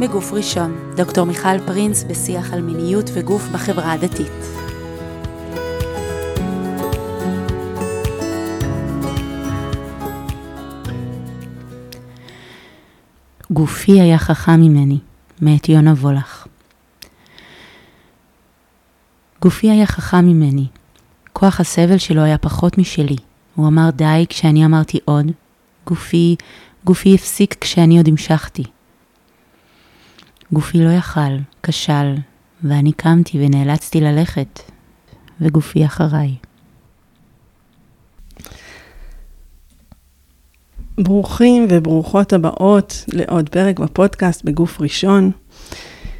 בגוף ראשון, דוקטור מיכל פרינס בשיח על מיניות וגוף בחברה הדתית. גופי היה חכם ממני, מאת יונה וולך. גופי היה חכם ממני. כוח הסבל שלו היה פחות משלי. הוא אמר די כשאני אמרתי עוד. גופי, גופי הפסיק כשאני עוד המשכתי. גופי לא יכל, כשל, ואני קמתי ונאלצתי ללכת, וגופי אחריי. ברוכים וברוכות הבאות לעוד פרק בפודקאסט בגוף ראשון.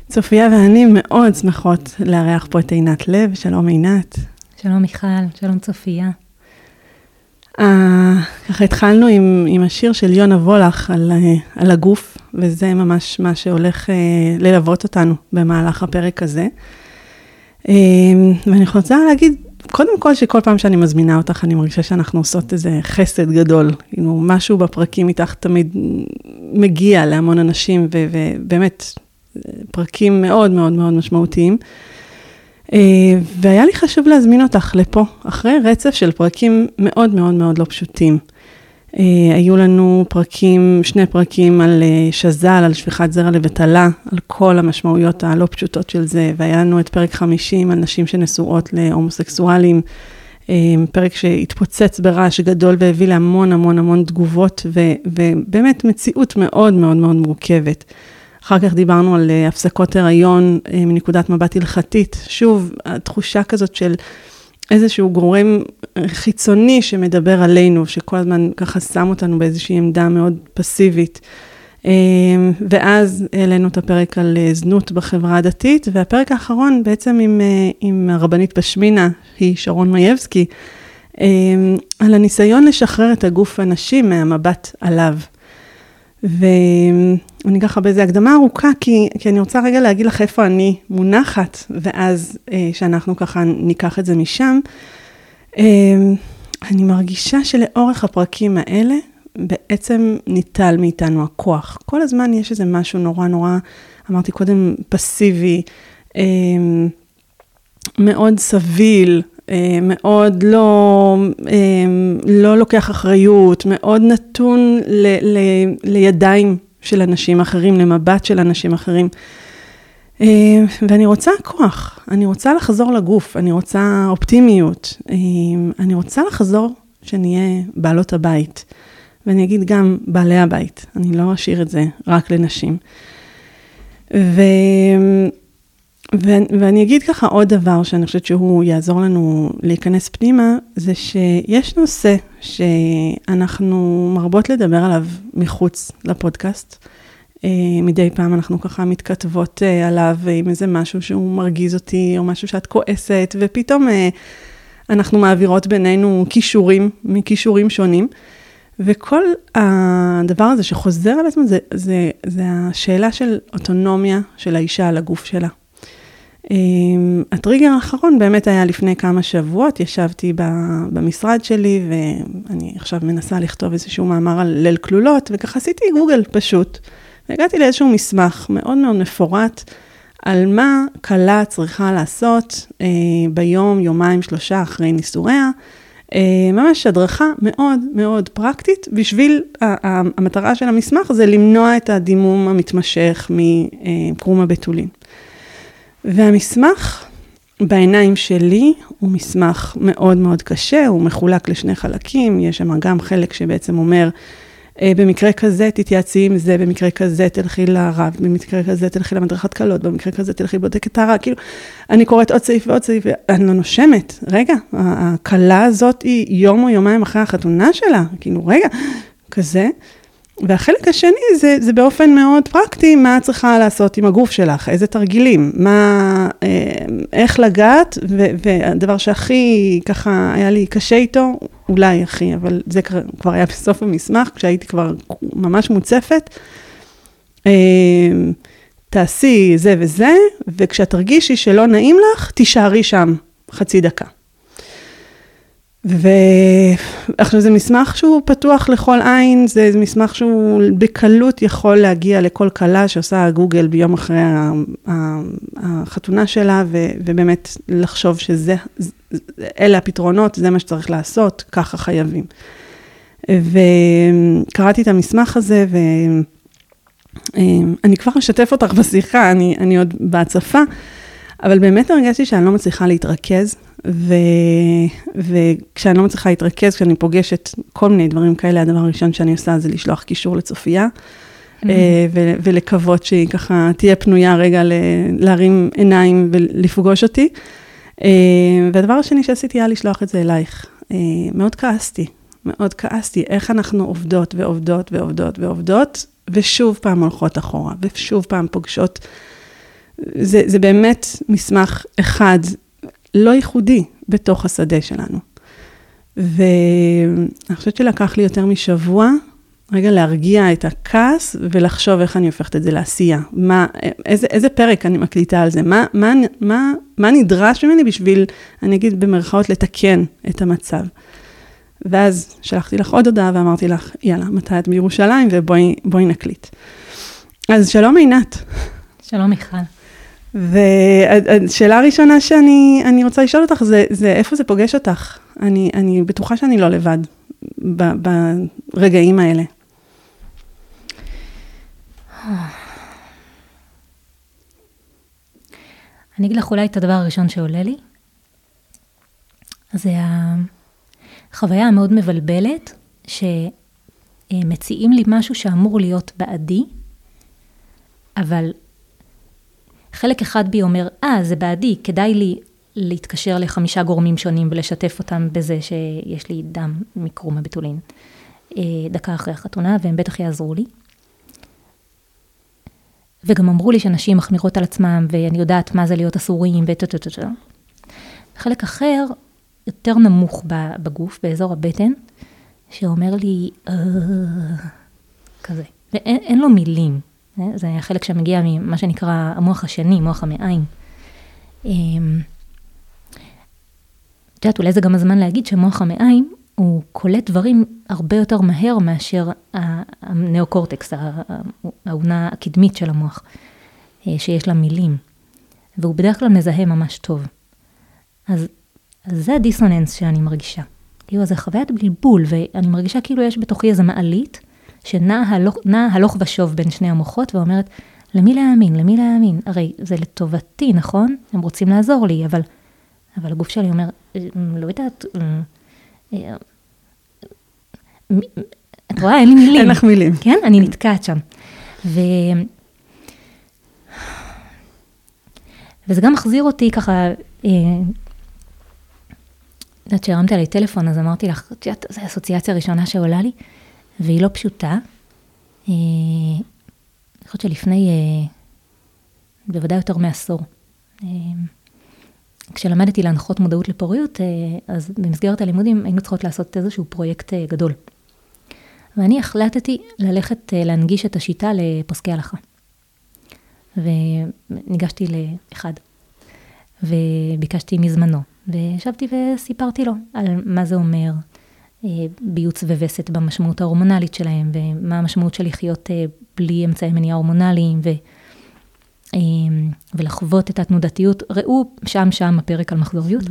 צופיה ואני מאוד שמחות לארח פה את עינת לב. שלום עינת. שלום מיכל, שלום צופיה. ככה התחלנו עם, עם השיר של יונה וולך על, uh, על הגוף, וזה ממש מה שהולך uh, ללוות אותנו במהלך הפרק הזה. Uh, ואני רוצה להגיד, קודם כל שכל פעם שאני מזמינה אותך, אני מרגישה שאנחנו עושות איזה חסד גדול. כאילו, משהו בפרקים איתך תמיד מגיע להמון אנשים, ובאמת, פרקים מאוד מאוד מאוד משמעותיים. Uh, והיה לי חשוב להזמין אותך לפה, אחרי רצף של פרקים מאוד מאוד מאוד לא פשוטים. Uh, היו לנו פרקים, שני פרקים על uh, שז"ל, על שפיכת זרע לבטלה, על כל המשמעויות הלא פשוטות של זה, והיה לנו את פרק 50 על נשים שנשואות להומוסקסואלים, uh, פרק שהתפוצץ ברעש גדול והביא להמון המון המון תגובות, ו, ובאמת מציאות מאוד מאוד מאוד מורכבת. אחר כך דיברנו על הפסקות הריון מנקודת מבט הלכתית. שוב, התחושה כזאת של איזשהו גורם חיצוני שמדבר עלינו, שכל הזמן ככה שם אותנו באיזושהי עמדה מאוד פסיבית. Uh, ואז העלינו את הפרק על uh, זנות בחברה הדתית, והפרק האחרון בעצם עם, uh, עם הרבנית פשמינה, היא שרון מייבסקי, uh, על הניסיון לשחרר את הגוף הנשי מהמבט עליו. ואני ככה באיזה הקדמה ארוכה, כי, כי אני רוצה רגע להגיד לך איפה אני מונחת, ואז אה, שאנחנו ככה ניקח את זה משם. אה, אני מרגישה שלאורך הפרקים האלה, בעצם ניטל מאיתנו הכוח. כל הזמן יש איזה משהו נורא נורא, אמרתי קודם, פסיבי, אה, מאוד סביל, מאוד לא, אה, לא לוקח אחריות, מאוד נתון ל, ל, לידיים של אנשים אחרים, למבט של אנשים אחרים. אה, ואני רוצה כוח, אני רוצה לחזור לגוף, אני רוצה אופטימיות, אני רוצה לחזור שנהיה בעלות הבית. ואני אגיד גם בעלי הבית, אני לא אשאיר את זה רק לנשים. ו... ו- ואני אגיד ככה עוד דבר שאני חושבת שהוא יעזור לנו להיכנס פנימה, זה שיש נושא שאנחנו מרבות לדבר עליו מחוץ לפודקאסט. Uh, מדי פעם אנחנו ככה מתכתבות uh, עליו עם איזה משהו שהוא מרגיז אותי, או משהו שאת כועסת, ופתאום uh, אנחנו מעבירות בינינו כישורים מכישורים שונים. וכל הדבר הזה שחוזר על עצמו, זה, זה, זה השאלה של אוטונומיה של האישה על הגוף שלה. אמ, הטריגר האחרון באמת היה לפני כמה שבועות, ישבתי במשרד שלי ואני עכשיו מנסה לכתוב איזשהו מאמר על ליל כלולות, וככה עשיתי גוגל פשוט. והגעתי לאיזשהו מסמך מאוד מאוד מפורט על מה כלה צריכה לעשות אה, ביום, יומיים, שלושה אחרי נישוריה. אה, ממש הדרכה מאוד מאוד פרקטית, בשביל, המטרה של המסמך זה למנוע את הדימום המתמשך מקרום הבתולין. והמסמך בעיניים שלי הוא מסמך מאוד מאוד קשה, הוא מחולק לשני חלקים, יש שם גם חלק שבעצם אומר, אה, במקרה כזה תתייעצי עם זה, במקרה כזה תלכי לרב, במקרה כזה תלכי למדרכת קלות, במקרה כזה תלכי לבודקת הרע, כאילו, אני קוראת עוד סעיף ועוד סעיף, ואני לא נושמת, רגע, הכלה הזאת היא יום או יומיים אחרי החתונה שלה, כאילו, רגע, כזה. והחלק השני זה, זה באופן מאוד פרקטי, מה את צריכה לעשות עם הגוף שלך, איזה תרגילים, מה, אה, איך לגעת, ו, והדבר שהכי ככה היה לי קשה איתו, אולי הכי, אבל זה כבר היה בסוף המסמך, כשהייתי כבר ממש מוצפת, אה, תעשי זה וזה, וכשאת תרגישי שלא נעים לך, תישארי שם חצי דקה. ועכשיו זה מסמך שהוא פתוח לכל עין, זה מסמך שהוא בקלות יכול להגיע לכל כלה שעושה גוגל ביום אחרי החתונה שלה, ובאמת לחשוב שזה, אלה הפתרונות, זה מה שצריך לעשות, ככה חייבים. וקראתי את המסמך הזה, ואני כבר אשתף אותך בשיחה, אני, אני עוד בהצפה, אבל באמת הרגשתי שאני לא מצליחה להתרכז, ו... וכשאני לא מצליחה להתרכז, כשאני פוגשת כל מיני דברים כאלה, הדבר הראשון שאני עושה זה לשלוח קישור לצופיה, mm-hmm. ו... ולקוות שהיא ככה תהיה פנויה רגע ל... להרים עיניים ולפגוש אותי. אה, והדבר השני שעשיתי היה לשלוח את זה אלייך. אה, מאוד כעסתי, מאוד כעסתי, איך אנחנו עובדות ועובדות ועובדות ועובדות, ושוב פעם הולכות אחורה, ושוב פעם פוגשות. זה, זה באמת מסמך אחד לא ייחודי בתוך השדה שלנו. ואני חושבת שלקח לי יותר משבוע, רגע להרגיע את הכעס ולחשוב איך אני הופכת את זה לעשייה. מה, איזה, איזה פרק אני מקליטה על זה? מה, מה, מה, מה נדרש ממני בשביל, אני אגיד במרכאות, לתקן את המצב. ואז שלחתי לך עוד הודעה ואמרתי לך, יאללה, מתי את בירושלים ובואי נקליט. אז שלום עינת. שלום מיכל. והשאלה הראשונה שאני רוצה לשאול אותך זה, זה איפה זה פוגש אותך? אני, אני בטוחה שאני לא לבד ב, ברגעים האלה. אני אגיד לך אולי את הדבר הראשון שעולה לי. זה החוויה המאוד מבלבלת, שמציעים לי משהו שאמור להיות בעדי, אבל חלק אחד בי אומר, אה, זה בעדי, כדאי לי להתקשר לחמישה גורמים שונים ולשתף אותם בזה שיש לי דם מקרום הבתולין. אה, דקה אחרי החתונה, והם בטח יעזרו לי. וגם אמרו לי שנשים מחמירות על עצמם, ואני יודעת מה זה להיות אסורים, וטו-טו-טו. חלק אחר, יותר נמוך בגוף, באזור הבטן, שאומר לי, אה... כזה. ואין לו מילים. זה החלק שמגיע ממה שנקרא המוח השני, מוח המעיים. אמ, את יודעת, אולי זה גם הזמן להגיד שמוח המעיים, הוא קולט דברים הרבה יותר מהר מאשר הנאו-קורטקס, האונה הקדמית של המוח, אה, שיש לה מילים. והוא בדרך כלל מזהה ממש טוב. אז, אז זה הדיסוננס שאני מרגישה. כאילו, זה חוויית בלבול, ואני מרגישה כאילו יש בתוכי איזה מעלית, שנעה הלוך, הלוך ושוב בין שני המוחות ואומרת, למי להאמין, למי להאמין? הרי זה לטובתי, נכון? הם רוצים לעזור לי, אבל, אבל הגוף שלי אומר, אה, לא יודעת, אה, אה, את רואה, אין לי מילים. אין לך מילים. כן, אני נתקעת שם. ו... וזה גם מחזיר אותי ככה, את יודעת, שהרמת עלי טלפון, אז אמרתי לך, את יודעת, זו האסוציאציה הראשונה שעולה לי. והיא לא פשוטה. אה, אני חושבת שלפני, אה, בוודאי יותר מעשור, אה, כשלמדתי להנחות מודעות לפוריות, אז במסגרת הלימודים היינו צריכות לעשות איזשהו פרויקט גדול. ואני החלטתי ללכת להנגיש את השיטה לפוסקי הלכה. וניגשתי לאחד, וביקשתי מזמנו, וישבתי וסיפרתי לו על מה זה אומר, ביוץ ווסת במשמעות ההורמונלית שלהם, ומה המשמעות של לחיות אה, בלי אמצעי מניעה הורמונליים, ו, אה, ולחוות את התנודתיות. ראו שם שם הפרק על מחזוריות.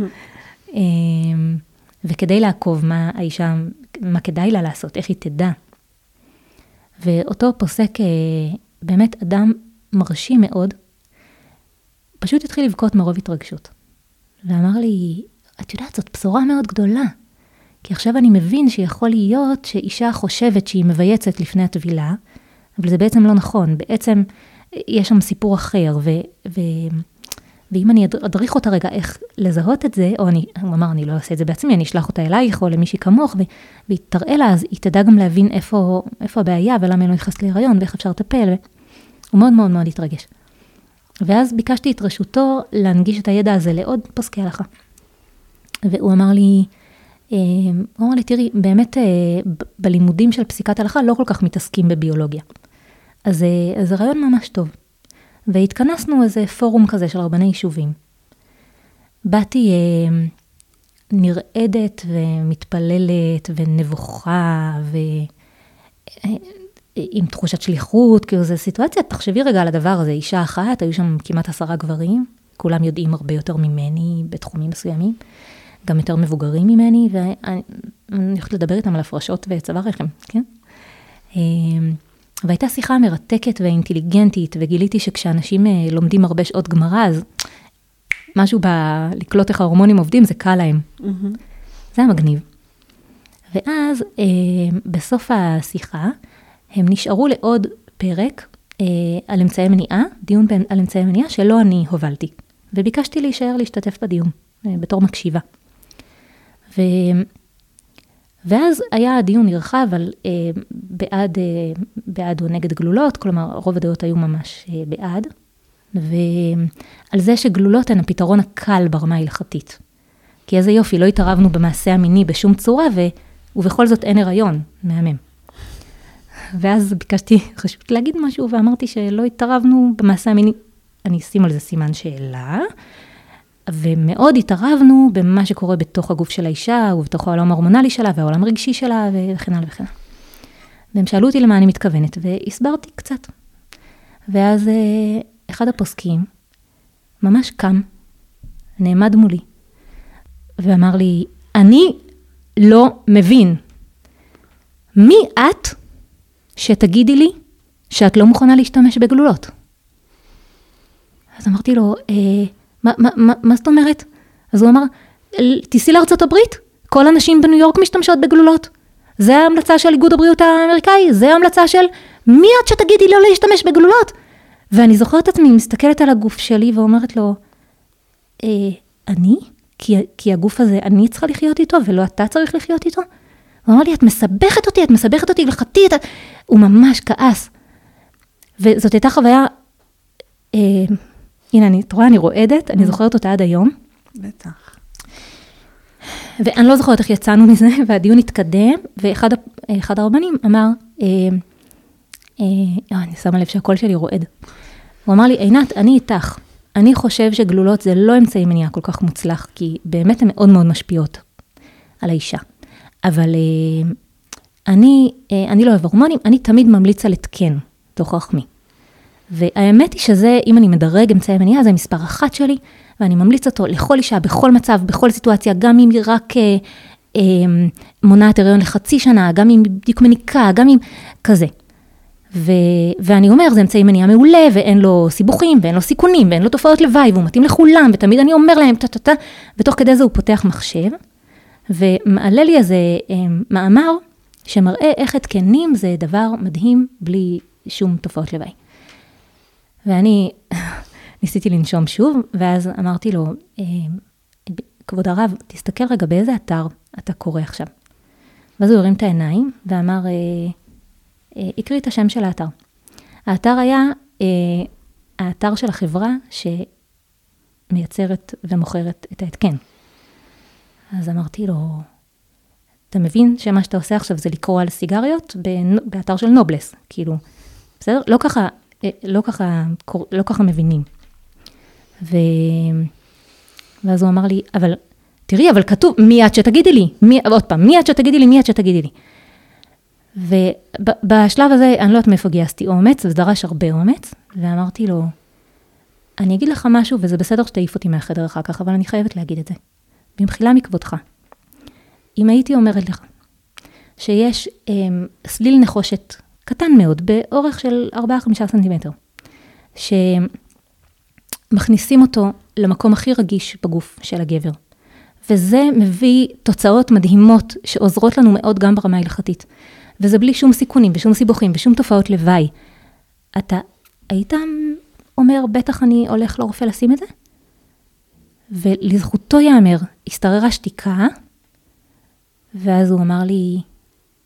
וכדי לעקוב מה האישה, מה כדאי לה לעשות, איך היא תדע. ואותו פוסק, באמת אדם מרשים מאוד, פשוט התחיל לבכות מרוב התרגשות. ואמר לי, את יודעת, זאת בשורה מאוד גדולה. כי עכשיו אני מבין שיכול להיות שאישה חושבת שהיא מבייצת לפני הטבילה, אבל זה בעצם לא נכון, בעצם יש שם סיפור אחר, ו, ו, ואם אני אדריך אותה רגע איך לזהות את זה, או אני, הוא אמר, אני לא אעשה את זה בעצמי, אני אשלח אותה אלייך או למישהי כמוך, ו, והיא תראה לה, אז היא תדע גם להבין איפה, איפה הבעיה ולמה היא לא נכנסת להיריון ואיך אפשר לטפל, הוא מאוד מאוד מאוד התרגש. ואז ביקשתי את רשותו להנגיש את הידע הזה לעוד פוסקי הלכה. והוא אמר לי, הוא אמר לי, תראי, באמת אה, בלימודים של פסיקת הלכה לא כל כך מתעסקים בביולוגיה. אז, אה, זה רעיון ממש טוב. והתכנסנו איזה פורום כזה של רבני יישובים. באתי, אה, נרעדת ומתפללת ונבוכה ועם תחושת שליחות, כאילו זו סיטואציה, תחשבי רגע על הדבר הזה, אישה אחת, היו שם כמעט עשרה גברים, כולם יודעים הרבה יותר ממני בתחומים מסוימים, גם יותר מבוגרים ממני, ואני הולכת לדבר איתם על הפרשות וצוואר רחם, כן? אמ, והייתה שיחה מרתקת ואינטליגנטית, וגיליתי שכשאנשים אה, לומדים הרבה שעות גמרא, אז משהו בלקלוט איך ההורמונים עובדים, זה קל להם. Mm-hmm. זה היה מגניב. ואז אה, בסוף השיחה, הם נשארו לעוד פרק אה, על אמצעי מניעה, דיון על אמצעי מניעה שלא אני הובלתי. וביקשתי להישאר להשתתף בדיון, אה, בתור מקשיבה. ו... ואז היה הדיון נרחב על אה, בעד, אה, בעד או נגד גלולות, כלומר רוב הדעות היו ממש אה, בעד, ועל זה שגלולות הן הפתרון הקל ברמה ההלכתית. כי איזה יופי, לא התערבנו במעשה המיני בשום צורה, ו, ובכל זאת אין הריון, מהמם. ואז ביקשתי חשוב להגיד משהו, ואמרתי שלא התערבנו במעשה המיני, אני אשים על זה סימן שאלה, ומאוד התערבנו במה שקורה בתוך הגוף של האישה, ובתוך העולם ההורמונלי שלה, והעולם הרגשי שלה, וכן הלאה וכן הלאה. והם שאלו אותי למה אני מתכוונת, והסברתי קצת. ואז אה, אחד הפוסקים ממש קם, נעמד מולי, ואמר לי, אני לא מבין. מי את שתגידי לי שאת לא מוכנה להשתמש בגלולות? אז אמרתי לו, אה, מה, מה, מה, מה זאת אומרת? אז הוא אמר, תיסעי לארצות הברית, כל הנשים בניו יורק משתמשות בגלולות. זה ההמלצה של איגוד הבריאות האמריקאי, זה ההמלצה של מי את שתגידי לא להשתמש בגלולות? ואני זוכרת את עצמי מסתכלת על הגוף שלי ואומרת לו, אה, אני? כי, כי הגוף הזה, אני צריכה לחיות איתו ולא אתה צריך לחיות איתו? הוא אמר לי, את מסבכת אותי, את מסבכת אותי הלכתית. הוא ממש כעס. וזאת הייתה חוויה אה, הנה, אני, את רואה, אני רועדת, אני mm. זוכרת אותה עד היום. בטח. ואני לא זוכרת איך יצאנו מזה, והדיון התקדם, ואחד הרבנים אמר, אה, אה, אה, אני שמה לב שהקול שלי רועד. הוא אמר לי, עינת, אני איתך. אני חושב שגלולות זה לא אמצעי מניעה כל כך מוצלח, כי באמת הן מאוד מאוד משפיעות על האישה. אבל אה, אני, אה, אני לא אוהב הורמונים, אני תמיד ממליץ על התקן, תוך רחמי. והאמת היא שזה, אם אני מדרג אמצעי מניעה, זה מספר אחת שלי, ואני ממליץ אותו לכל אישה, בכל מצב, בכל סיטואציה, גם אם היא רק אה, אה, מונעת הריון לחצי שנה, גם אם היא בדיוק מניקה, גם אם כזה. ו, ואני אומר, זה אמצעי מניעה מעולה, ואין לו סיבוכים, ואין לו סיכונים, ואין לו תופעות לוואי, והוא מתאים לכולם, ותמיד אני אומר להם, טה-טה-טה, ותוך כדי זה הוא פותח מחשב, ומעלה לי איזה אה, מאמר שמראה איך התקנים זה דבר מדהים בלי שום תופעות לוואי. ואני ניסיתי לנשום שוב, ואז אמרתי לו, אה, כבוד הרב, תסתכל רגע באיזה אתר אתה קורא עכשיו. ואז הוא הרים את העיניים ואמר, אה, אה, הקריא את השם של האתר. האתר היה האתר של החברה שמייצרת ומוכרת את ההתקן. אז אמרתי לו, אתה מבין שמה שאתה עושה עכשיו זה לקרוא על סיגריות באתר של נובלס, כאילו, בסדר? לא ככה אה, לא ככה, לא ככה מבינים. ו... ואז הוא אמר לי, אבל תראי, אבל כתוב, מי את שתגידי לי? מי, עוד פעם, מי את שתגידי לי? מי את שתגידי לי? ובשלב הזה, אני לא יודעת מאיפה גייסתי אומץ, וזה דרש הרבה אומץ, ואמרתי לו, אני אגיד לך משהו, וזה בסדר שתעיף אותי מהחדר אחר כך, אבל אני חייבת להגיד את זה. במחילה מכבודך. אם הייתי אומרת לך שיש אה, סליל נחושת קטן מאוד, באורך של 4-5 סנטימטר, שמכניסים אותו למקום הכי רגיש בגוף של הגבר. וזה מביא תוצאות מדהימות שעוזרות לנו מאוד גם ברמה ההלכתית. וזה בלי שום סיכונים ושום סיבוכים ושום תופעות לוואי. אתה היית אומר, בטח אני הולך לרופא לשים את זה? ולזכותו ייאמר, השתררה שתיקה, ואז הוא אמר לי,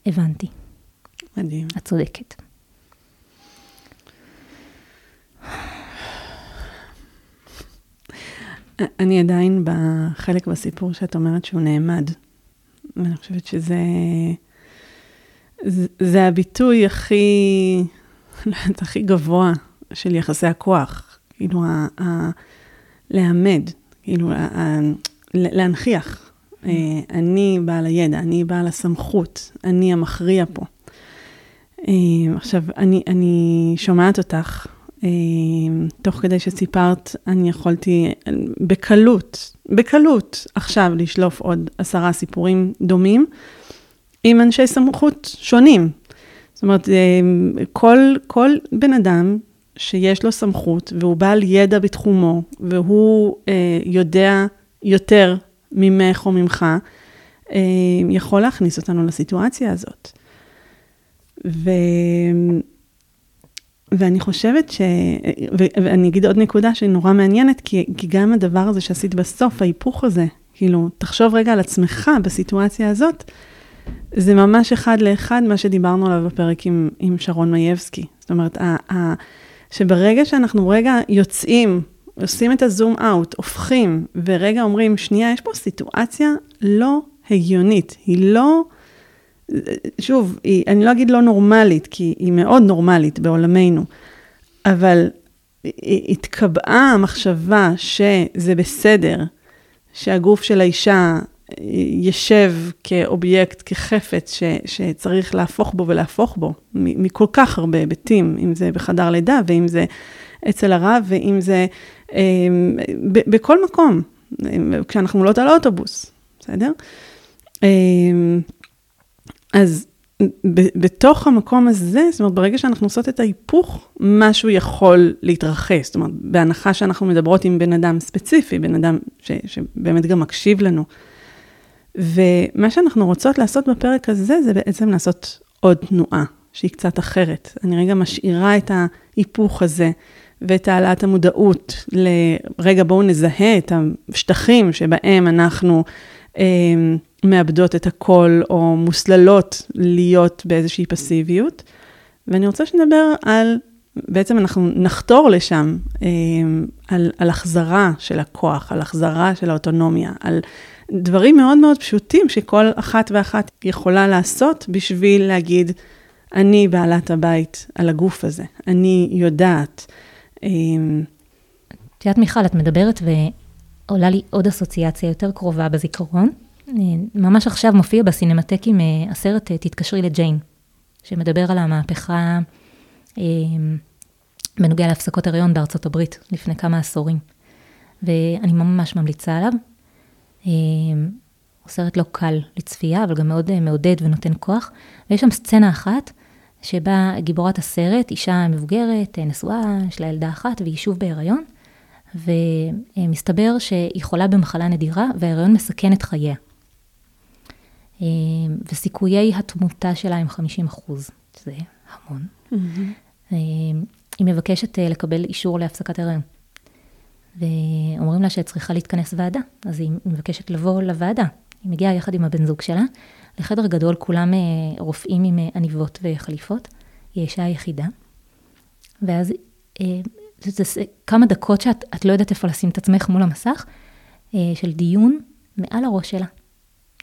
הבנתי. מדהים. את צודקת. אני עדיין בחלק בסיפור שאת אומרת שהוא נעמד. ואני חושבת שזה זה, הביטוי הכי, לא יודעת, הכי גבוה של יחסי הכוח. כאילו, ה, ה, לעמד, כאילו, ה, ה, להנכיח אה, אני בעל הידע, אני בעל הסמכות, אני המכריע פה. אה, עכשיו, אני, אני שומעת אותך, אה, תוך כדי שסיפרת, אני יכולתי בקלות, בקלות עכשיו לשלוף עוד עשרה סיפורים דומים, עם אנשי סמכות שונים. זאת אומרת, כל, כל בן אדם שיש לו סמכות והוא בעל ידע בתחומו, והוא אה, יודע יותר ממך או ממך, יכול להכניס אותנו לסיטואציה הזאת. ו... ואני חושבת ש... ו... ואני אגיד עוד נקודה שהיא נורא מעניינת, כי, כי גם הדבר הזה שעשית בסוף, ההיפוך הזה, כאילו, תחשוב רגע על עצמך בסיטואציה הזאת, זה ממש אחד לאחד מה שדיברנו עליו בפרק עם, עם שרון מייבסקי. זאת אומרת, ה... ה... שברגע שאנחנו רגע יוצאים, עושים את הזום אאוט, הופכים, ורגע אומרים, שנייה, יש פה סיטואציה לא הגיונית, היא לא, שוב, היא, אני לא אגיד לא נורמלית, כי היא מאוד נורמלית בעולמנו, אבל התקבעה המחשבה שזה בסדר, שהגוף של האישה ישב כאובייקט, כחפץ ש, שצריך להפוך בו ולהפוך בו, מכל כך הרבה היבטים, אם זה בחדר לידה, ואם זה אצל הרב, ואם זה אה, ב, בכל מקום, כשאנחנו עולות על האוטובוס, בסדר? אה, אז ב, בתוך המקום הזה, זאת אומרת, ברגע שאנחנו עושות את ההיפוך, משהו יכול להתרחש. זאת אומרת, בהנחה שאנחנו מדברות עם בן אדם ספציפי, בן אדם ש, שבאמת גם מקשיב לנו. ומה שאנחנו רוצות לעשות בפרק הזה, זה בעצם לעשות עוד תנועה, שהיא קצת אחרת. אני רגע משאירה את ההיפוך הזה ואת העלאת המודעות לרגע בואו נזהה את השטחים שבהם אנחנו אה, מאבדות את הכל או מוסללות להיות באיזושהי פסיביות. ואני רוצה שנדבר על, בעצם אנחנו נחתור לשם, אה, על, על החזרה של הכוח, על החזרה של האוטונומיה, על דברים מאוד מאוד פשוטים שכל אחת ואחת יכולה לעשות בשביל להגיד, אני בעלת הבית על הגוף הזה, אני יודעת. אמ, את יודעת, מיכל, את מדברת ועולה לי עוד אסוציאציה יותר קרובה בזיכרון. אה, ממש עכשיו מופיע בסינמטקים אה, הסרט אה, תתקשרי לג'יין, שמדבר על המהפכה בנוגע להפסקות הריון בארצות הברית לפני כמה עשורים. ואני ממש ממליצה עליו. הוא סרט לא קל לצפייה, אבל גם מאוד מעודד ונותן כוח. ויש שם סצנה אחת, שבה גיבורת הסרט, אישה מבוגרת, אה, נשואה, יש לה ילדה אחת, והיא שוב בהיריון, ומסתבר שהיא חולה במחלה נדירה, וההיריון מסכן את חייה. וסיכויי התמותה שלה הם 50 אחוז, שזה המון. Mm-hmm. היא מבקשת אה, לקבל אישור להפסקת הריון. ואומרים לה שאת צריכה להתכנס ועדה, אז היא מבקשת לבוא לוועדה. היא מגיעה יחד עם הבן זוג שלה לחדר גדול, כולם אה, רופאים עם אה, עניבות וחליפות, היא האישה היחידה. ואז אה, זה, זה כמה דקות שאת לא יודעת איפה לשים את עצמך מול המסך, של דיון מעל הראש שלה,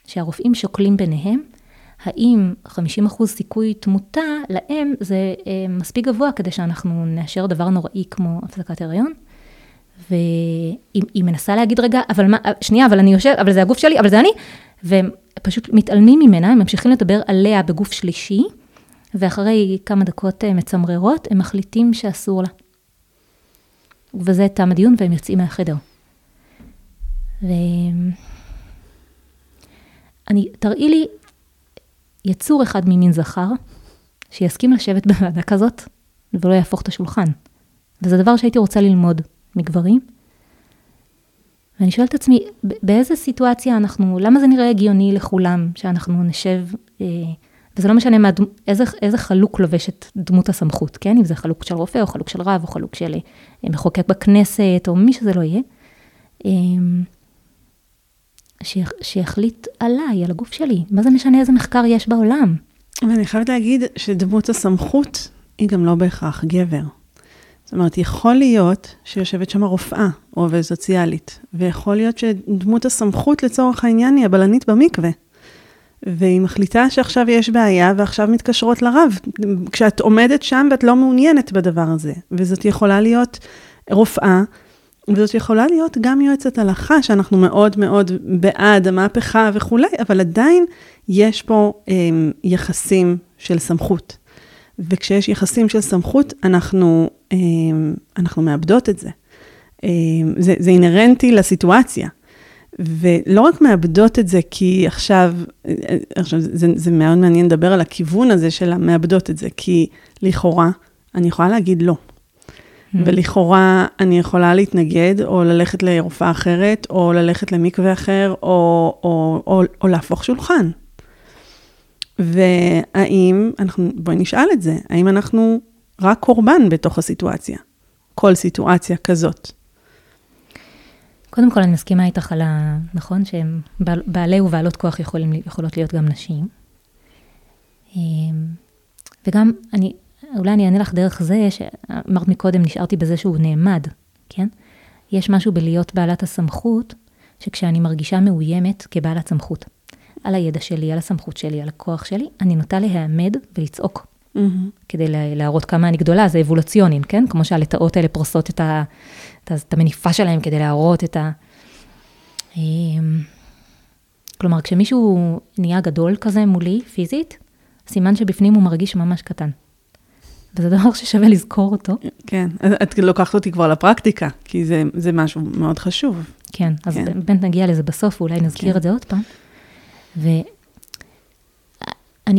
שהרופאים שוקלים ביניהם, האם 50% סיכוי תמותה להם זה מספיק גבוה כדי שאנחנו נאשר דבר נוראי כמו הפסקת הריון, והיא מנסה להגיד, רגע, אבל מה, שנייה, אבל אני יושב, אבל זה הגוף שלי, אבל זה אני, והם פשוט מתעלמים ממנה, הם ממשיכים לדבר עליה בגוף שלישי, ואחרי כמה דקות אה, מצמררות, הם מחליטים שאסור לה. ובזה תם הדיון והם יוצאים מהחדר. ואני, תראי לי יצור אחד ממין זכר, שיסכים לשבת בוועדה כזאת, ולא יהפוך את השולחן. וזה דבר שהייתי רוצה ללמוד. מגברים. ואני שואלת את עצמי, באיזה סיטואציה אנחנו, למה זה נראה הגיוני לכולם שאנחנו נשב, אה, וזה לא משנה מה, איזה, איזה חלוק לובשת דמות הסמכות, כן? אם זה חלוק של רופא, או חלוק של רב, או חלוק של אה, מחוקק בכנסת, או מי שזה לא יהיה. אה, שיחליט עליי, על הגוף שלי. מה זה משנה איזה מחקר יש בעולם? ואני חייבת להגיד שדמות הסמכות היא גם לא בהכרח גבר. זאת אומרת, יכול להיות שיושבת שם רופאה או עובדת סוציאלית, ויכול להיות שדמות הסמכות לצורך העניין היא הבלנית במקווה. והיא מחליטה שעכשיו יש בעיה ועכשיו מתקשרות לרב, כשאת עומדת שם ואת לא מעוניינת בדבר הזה. וזאת יכולה להיות רופאה וזאת יכולה להיות גם יועצת הלכה, שאנחנו מאוד מאוד בעד המהפכה וכולי, אבל עדיין יש פה אה, יחסים של סמכות. וכשיש יחסים של סמכות, אנחנו, אה, אנחנו מאבדות את זה. אה, זה. זה אינהרנטי לסיטואציה. ולא רק מאבדות את זה כי עכשיו, עכשיו זה, זה מאוד מעניין לדבר על הכיוון הזה של המאבדות את זה, כי לכאורה, אני יכולה להגיד לא. Mm-hmm. ולכאורה אני יכולה להתנגד, או ללכת לרופאה אחרת, או ללכת למקווה אחר, או, או, או, או להפוך שולחן. והאם, אנחנו, בואי נשאל את זה, האם אנחנו רק קורבן בתוך הסיטואציה? כל סיטואציה כזאת. קודם כל, אני מסכימה איתך על ה... נכון? שהם בעלי ובעלות כוח יכולים, יכולות להיות גם נשים. אמ, וגם, אני, אולי אני אענה לך דרך זה, שאמרת מקודם, נשארתי בזה שהוא נעמד, כן? יש משהו בלהיות בעלת הסמכות, שכשאני מרגישה מאוימת כבעלת סמכות, על הידע שלי, על הסמכות שלי, על הכוח שלי, אני נוטה להיעמד ולצעוק. Mm-hmm. כדי להראות כמה אני גדולה, זה אבולוציונים, כן? כמו שהלטאות האלה פורסות את, ה, את, ה, את המניפה שלהם כדי להראות את ה... אמ, כלומר, כשמישהו נהיה גדול כזה מולי, פיזית, סימן שבפנים הוא מרגיש ממש קטן. וזה דבר ששווה לזכור אותו. כן, את לוקחת אותי כבר לפרקטיקה, כי זה, זה משהו מאוד חשוב. כן, אז כן. באמת נגיע לזה בסוף, ואולי נזכיר כן. את זה עוד פעם. ואני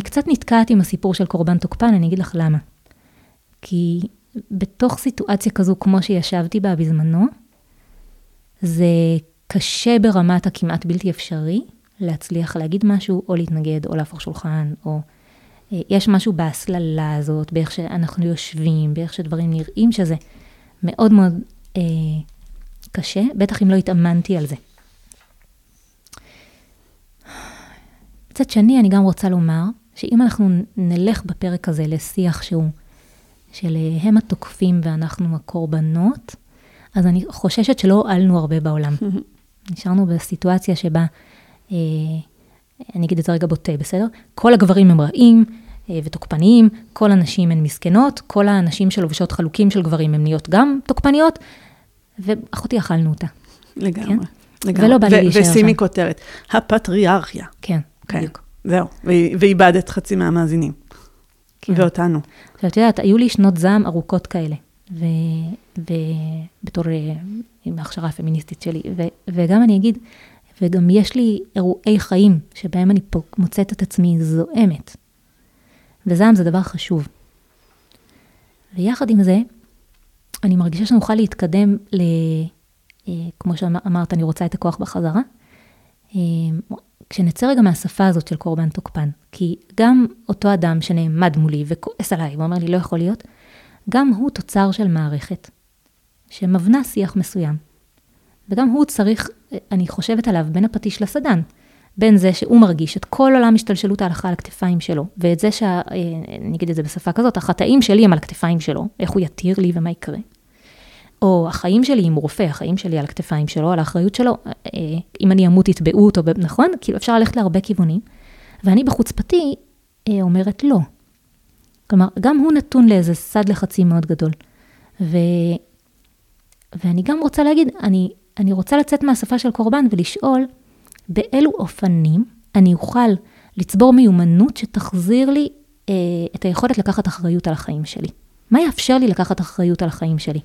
קצת נתקעת עם הסיפור של קורבן תוקפן, אני אגיד לך למה. כי בתוך סיטואציה כזו, כמו שישבתי בה בזמנו, זה קשה ברמת הכמעט בלתי אפשרי להצליח להגיד משהו, או להתנגד, או להפוך שולחן, או... אה, יש משהו בהסללה הזאת, באיך שאנחנו יושבים, באיך שדברים נראים, שזה מאוד מאוד אה, קשה, בטח אם לא התאמנתי על זה. מצד שני, אני גם רוצה לומר, שאם אנחנו נלך בפרק הזה לשיח שהוא של אה, הם התוקפים ואנחנו הקורבנות, אז אני חוששת שלא הועלנו הרבה בעולם. נשארנו בסיטואציה שבה, אה, אני אגיד את זה רגע בוטה, בסדר? כל הגברים הם רעים ותוקפניים, כל הנשים הן מסכנות, כל הנשים שלובשות חלוקים של גברים הן נהיות גם תוקפניות, ואחותי אכלנו אותה. לגמרי. כן? לגמרי. ולא בא לי להישאר שם. ושימי כותרת, הפטריארכיה. כן. כן, בדיוק. זהו, ואיבדת חצי מהמאזינים. כן. ואותנו. ואת יודעת, היו לי שנות זעם ארוכות כאלה, ובתור, אה, עם ההכשרה הפמיניסטית שלי, ו, וגם אני אגיד, וגם יש לי אירועי חיים שבהם אני פה מוצאת את עצמי זועמת. וזעם זה דבר חשוב. ויחד עם זה, אני מרגישה שנוכל להתקדם ל... אה, כמו שאמרת, אני רוצה את הכוח בחזרה. אה, כשנצא רגע מהשפה הזאת של קורבן תוקפן, כי גם אותו אדם שנעמד מולי וכועס עליי ואומר לי לא יכול להיות, גם הוא תוצר של מערכת שמבנה שיח מסוים. וגם הוא צריך, אני חושבת עליו בין הפטיש לסדן, בין זה שהוא מרגיש את כל עולם השתלשלות ההלכה על הכתפיים שלו, ואת זה שה... אני אגיד את זה בשפה כזאת, החטאים שלי הם על הכתפיים שלו, איך הוא יתיר לי ומה יקרה. או החיים שלי עם רופא, החיים שלי על הכתפיים שלו, על האחריות שלו, אה, אם אני אמות יתבעו אותו, נכון? כאילו אפשר ללכת להרבה כיוונים. ואני בחוצפתי אה, אומרת לא. כלומר, גם הוא נתון לאיזה סד לחצים מאוד גדול. ו... ואני גם רוצה להגיד, אני, אני רוצה לצאת מהשפה של קורבן ולשאול, באילו אופנים אני אוכל לצבור מיומנות שתחזיר לי אה, את היכולת לקחת אחריות על החיים שלי. מה יאפשר לי לקחת אחריות על החיים שלי?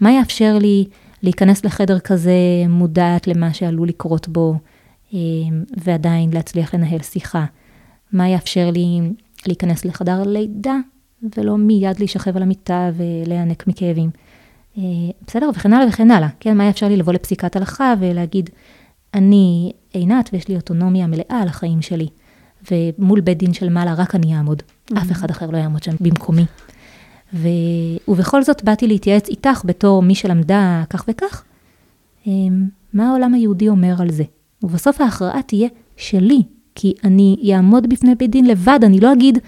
מה יאפשר לי להיכנס לחדר כזה מודעת למה שעלול לקרות בו, אה, ועדיין להצליח לנהל שיחה? מה יאפשר לי להיכנס לחדר לידה, ולא מיד להישכב על המיטה ולהיענק מכאבים? אה, בסדר, וכן הלאה וכן הלאה. כן, מה יאפשר לי לבוא לפסיקת הלכה ולהגיד, אני עינת ויש לי אוטונומיה מלאה על החיים שלי, ומול בית דין של מעלה רק אני אעמוד, mm-hmm. אף אחד אחר לא יעמוד שם במקומי. ו... ובכל זאת באתי להתייעץ איתך בתור מי שלמדה כך וכך, אמ, מה העולם היהודי אומר על זה. ובסוף ההכרעה תהיה שלי, כי אני אעמוד בפני בית דין לבד, אני לא אגיד,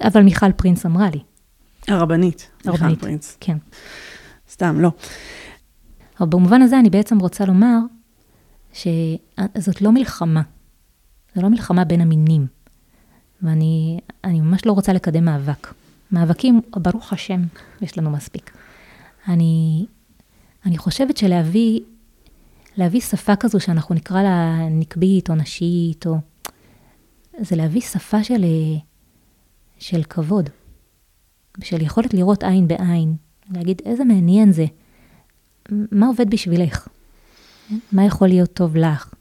אבל מיכל פרינס אמרה לי. הרבנית, הרבנית, מיכל פרינס. כן. סתם, לא. אבל במובן הזה אני בעצם רוצה לומר שזאת לא מלחמה. זו לא מלחמה בין המינים. ואני ממש לא רוצה לקדם מאבק. מאבקים, ברוך השם, יש לנו מספיק. אני, אני חושבת שלהביא להביא שפה כזו שאנחנו נקרא לה נקבית או נשית, או... זה להביא שפה של, של כבוד, של יכולת לראות עין בעין, להגיד איזה מעניין זה, מה עובד בשבילך, מה יכול להיות טוב לך,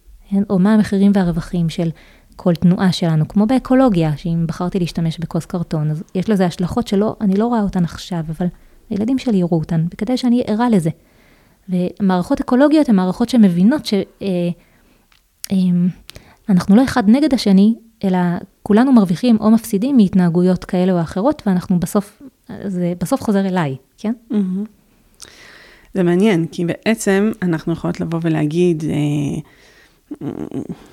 או מה המחירים והרווחים של כל תנועה שלנו, כמו באקולוגיה, שאם בחרתי להשתמש בכוס קרטון, אז יש לזה השלכות שלא, אני לא רואה אותן עכשיו, אבל הילדים שלי יראו אותן, וכדי שאני ערה לזה. ומערכות אקולוגיות הן מערכות שמבינות שאנחנו אה, לא אחד נגד השני, אלא כולנו מרוויחים או מפסידים מהתנהגויות כאלה או אחרות, ואנחנו בסוף, זה בסוף חוזר אליי, כן? זה מעניין, כי בעצם אנחנו יכולות לבוא ולהגיד, אה, לא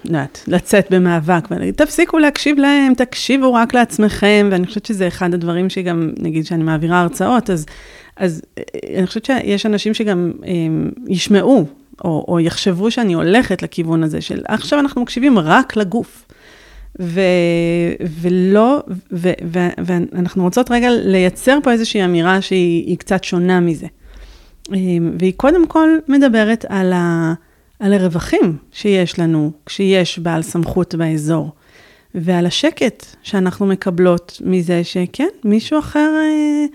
יודעת, לצאת במאבק ולהגיד, תפסיקו להקשיב להם, תקשיבו רק לעצמכם, ואני חושבת שזה אחד הדברים שגם, נגיד שאני מעבירה הרצאות, אז, אז אה, אני חושבת שיש אנשים שגם אה, ישמעו, או, או יחשבו שאני הולכת לכיוון הזה של עכשיו אנחנו מקשיבים רק לגוף. ו, ולא, ו, ו, ואנחנו רוצות רגע לייצר פה איזושהי אמירה שהיא קצת שונה מזה. אה, והיא קודם כל מדברת על ה... על הרווחים שיש לנו כשיש בעל סמכות באזור, ועל השקט שאנחנו מקבלות מזה שכן, מישהו אחר אה,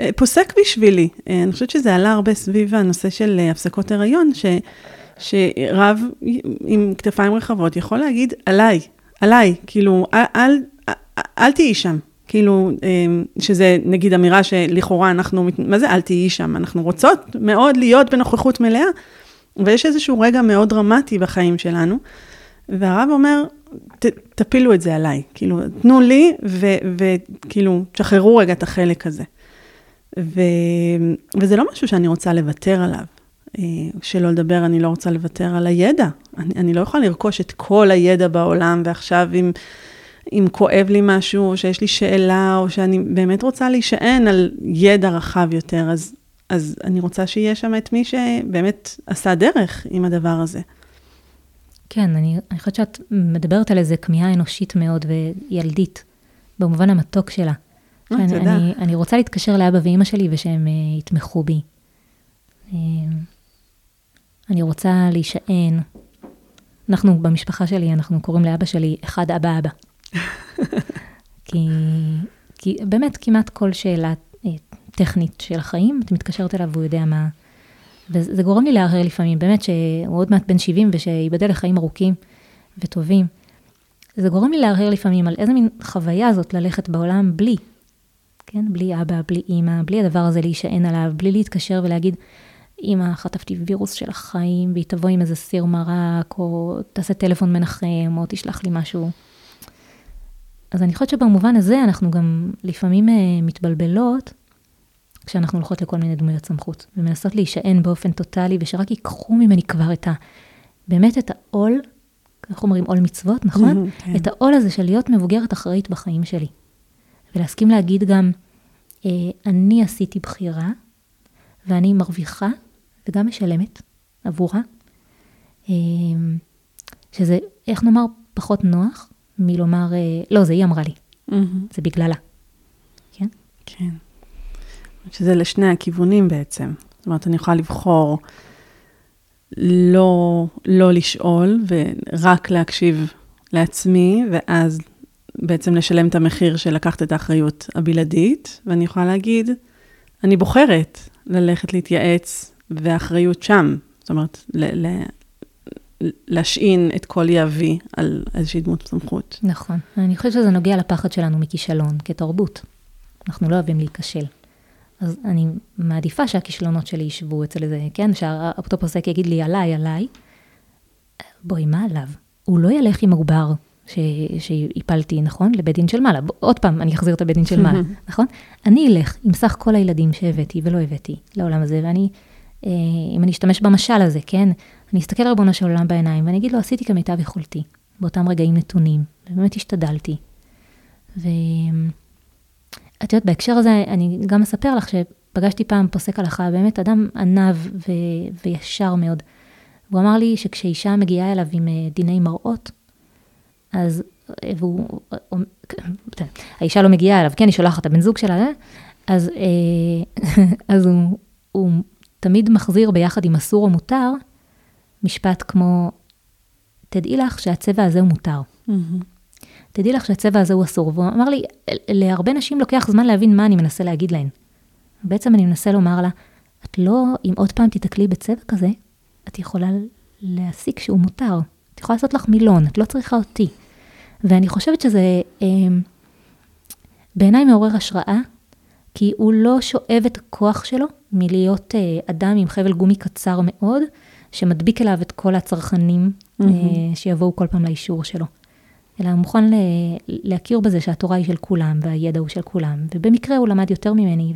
אה, פוסק בשבילי. אה, אני חושבת שזה עלה הרבה סביב הנושא של אה, הפסקות הריון, ש, שרב עם כתפיים רחבות יכול להגיד עליי, עליי, כאילו, אל, אל, אל, אל תהיי שם. כאילו, אה, שזה נגיד אמירה שלכאורה אנחנו, מה זה אל תהיי שם? אנחנו רוצות מאוד להיות בנוכחות מלאה, ויש איזשהו רגע מאוד דרמטי בחיים שלנו, והרב אומר, ת, תפילו את זה עליי, כאילו, תנו לי, וכאילו, תשחררו רגע את החלק הזה. ו, וזה לא משהו שאני רוצה לוותר עליו. אה, שלא לדבר, אני לא רוצה לוותר על הידע. אני, אני לא יכולה לרכוש את כל הידע בעולם, ועכשיו אם, אם כואב לי משהו, או שיש לי שאלה, או שאני באמת רוצה להישען על ידע רחב יותר, אז אז אני רוצה שיהיה שם את מי שבאמת עשה דרך עם הדבר הזה. כן, אני, אני חושבת שאת מדברת על איזה כמיהה אנושית מאוד וילדית, במובן המתוק שלה. אה, תודה. אני, אני רוצה להתקשר לאבא ואימא שלי ושהם uh, יתמכו בי. Uh, אני רוצה להישען. אנחנו, במשפחה שלי, אנחנו קוראים לאבא שלי אחד אבא אבא. כי, כי באמת כמעט כל שאלה טכנית של החיים, את מתקשרת אליו והוא יודע מה... וזה גורם לי להרהר לפעמים, באמת שהוא עוד מעט בן 70 ושייבדל לחיים ארוכים וטובים. זה גורם לי להרהר לפעמים על איזה מין חוויה זאת ללכת בעולם בלי, כן? בלי אבא, בלי אימא, בלי הדבר הזה להישען עליו, בלי להתקשר ולהגיד, אימא, חטפתי וירוס של החיים, והיא תבוא עם איזה סיר מרק, או תעשה טלפון מנחם, או תשלח לי משהו. אז אני חושבת שבמובן הזה אנחנו גם לפעמים uh, מתבלבלות כשאנחנו הולכות לכל מיני דמויות סמכות, ומנסות להישען באופן טוטאלי, ושרק ייקחו ממני כבר את ה... באמת את העול, איך אומרים עול מצוות, נכון? כן. את העול הזה של להיות מבוגרת אחראית בחיים שלי. ולהסכים להגיד גם, אה, אני עשיתי בחירה, ואני מרוויחה וגם משלמת עבורה, אה, שזה, איך נאמר, פחות נוח מלומר, אה, לא, זה היא אמרה לי, mm-hmm. זה בגללה. כן? כן. שזה לשני הכיוונים בעצם. זאת אומרת, אני יכולה לבחור לא, לא לשאול ורק להקשיב לעצמי, ואז בעצם לשלם את המחיר של לקחת את האחריות הבלעדית, ואני יכולה להגיד, אני בוחרת ללכת להתייעץ, והאחריות שם. זאת אומרת, ל- ל- להשעין את כל יהבי על איזושהי דמות סמכות. נכון. אני חושבת שזה נוגע לפחד שלנו מכישלון, כתרבות. אנחנו לא אוהבים להיכשל. אז אני מעדיפה שהכישלונות שלי ישבו אצל איזה, כן, שהאפוטופוסק יגיד לי עליי, עליי. בואי, מה עליו? הוא לא ילך עם העובר שהפלתי, נכון? לבית דין של מעלה. עוד פעם, אני אחזיר את הבית דין של מעלה, נכון? אני אלך עם סך כל הילדים שהבאתי ולא הבאתי לעולם הזה, ואני, אה, אם אני אשתמש במשל הזה, כן? אני אסתכל ריבונו של עולם בעיניים, ואני אגיד לו, עשיתי כמיטב יכולתי, באותם רגעים נתונים, ובאמת השתדלתי. ו... את יודעת, בהקשר הזה, אני גם אספר לך שפגשתי פעם פוסק הלכה, באמת אדם ענב ו- וישר מאוד. הוא אמר לי שכשאישה מגיעה אליו עם אה, דיני מראות, אז, אה, והוא, אה, האישה לא מגיעה אליו, כן, היא שולחת את הבן זוג שלה, אז, אז הוא, הוא תמיד מחזיר ביחד עם אסור או מותר, משפט כמו, תדעי לך שהצבע הזה הוא מותר. תדעי לך שהצבע הזה הוא אסור. והוא אמר לי, להרבה נשים לוקח זמן להבין מה אני מנסה להגיד להן. בעצם אני מנסה לומר לה, את לא, אם עוד פעם תיתקלי בצבע כזה, את יכולה להסיק שהוא מותר. את יכולה לעשות לך מילון, את לא צריכה אותי. ואני חושבת שזה אה, בעיניי מעורר השראה, כי הוא לא שואב את הכוח שלו מלהיות אה, אדם עם חבל גומי קצר מאוד, שמדביק אליו את כל הצרכנים mm-hmm. אה, שיבואו כל פעם לאישור שלו. אלא הוא מוכן להכיר בזה שהתורה היא של כולם, והידע הוא של כולם, ובמקרה הוא למד יותר ממני,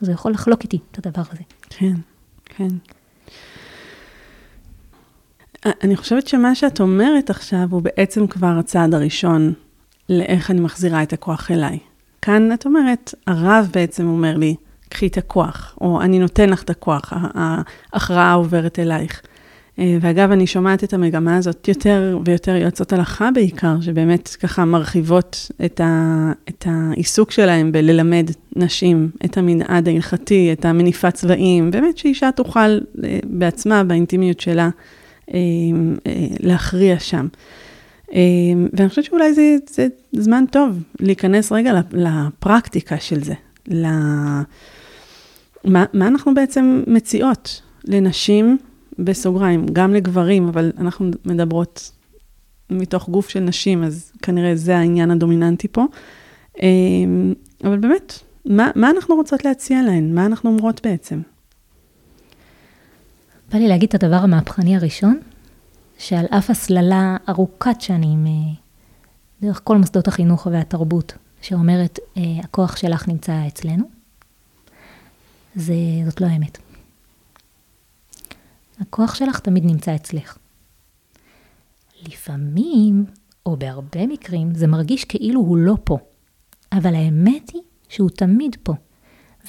אז הוא יכול לחלוק איתי את הדבר הזה. כן, כן. אני חושבת שמה שאת אומרת עכשיו הוא בעצם כבר הצעד הראשון לאיך אני מחזירה את הכוח אליי. כאן את אומרת, הרב בעצם אומר לי, קחי את הכוח, או אני נותן לך את הכוח, ההכרעה עוברת אלייך. אה, ואגב, אני שומעת את המגמה הזאת יותר ויותר יועצות הלכה בעיקר, שבאמת ככה מרחיבות את, ה, את העיסוק שלהם בללמד נשים את המנעד ההלכתי, את המניפת צבעים, באמת שאישה תוכל אה, בעצמה, באינטימיות שלה, אה, להכריע שם. ואני חושבת שאולי זה, זה זמן טוב להיכנס רגע לפרקטיקה של זה, מה, מה אנחנו בעצם מציעות לנשים בסוגריים, גם לגברים, אבל אנחנו מדברות מתוך גוף של נשים, אז כנראה זה העניין הדומיננטי פה. אמ, אבל באמת, מה, מה אנחנו רוצות להציע להן? מה אנחנו אומרות בעצם? בא לי להגיד את הדבר המהפכני הראשון, שעל אף הסללה ארוכת שנים, אה, דרך כל מוסדות החינוך והתרבות, שאומרת, אה, הכוח שלך נמצא אצלנו, זה, זאת לא האמת. הכוח שלך תמיד נמצא אצלך. לפעמים, או בהרבה מקרים, זה מרגיש כאילו הוא לא פה. אבל האמת היא שהוא תמיד פה.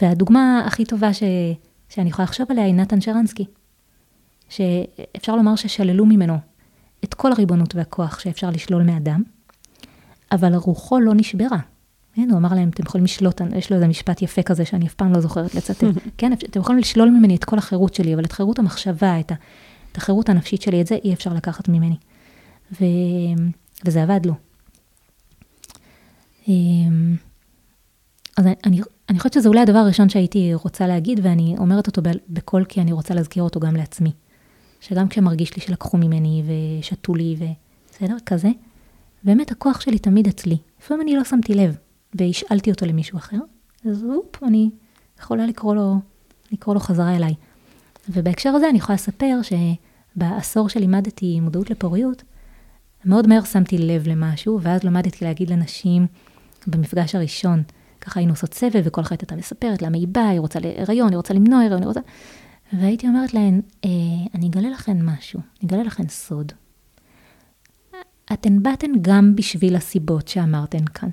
והדוגמה הכי טובה ש... שאני יכולה לחשוב עליה היא נתן שרנסקי. שאפשר לומר ששללו ממנו את כל הריבונות והכוח שאפשר לשלול מאדם, אבל רוחו לא נשברה. כן, הוא אמר להם, אתם יכולים לשלוט, יש לו איזה משפט יפה כזה שאני אף פעם לא זוכרת לצטט. כן, אתם יכולים לשלול ממני את כל החירות שלי, אבל את חירות המחשבה, את, ה, את החירות הנפשית שלי, את זה אי אפשר לקחת ממני. ו, וזה עבד לו. אמ, אז אני, אני חושבת שזה אולי הדבר הראשון שהייתי רוצה להגיד, ואני אומרת אותו בקול כי אני רוצה להזכיר אותו גם לעצמי. שגם כשמרגיש לי שלקחו ממני ושתו לי ובסדר, כזה, באמת הכוח שלי תמיד אצלי. לפעמים אני לא שמתי לב. והשאלתי אותו למישהו אחר, אז אופ, אני יכולה לקרוא לו, לקרוא לו חזרה אליי. ובהקשר הזה אני יכולה לספר שבעשור שלימדתי מודעות לפוריות, מאוד מהר שמתי לב למשהו, ואז למדתי להגיד לנשים במפגש הראשון, ככה היינו עושות סבב, וכל אחת הייתה מספרת למה היא באה, היא רוצה להיריון, היא רוצה למנוע הריון, היא רוצה... והייתי אומרת להן, אה, אני אגלה לכן משהו, אני אגלה לכן סוד. אתן באתן גם בשביל הסיבות שאמרתן כאן.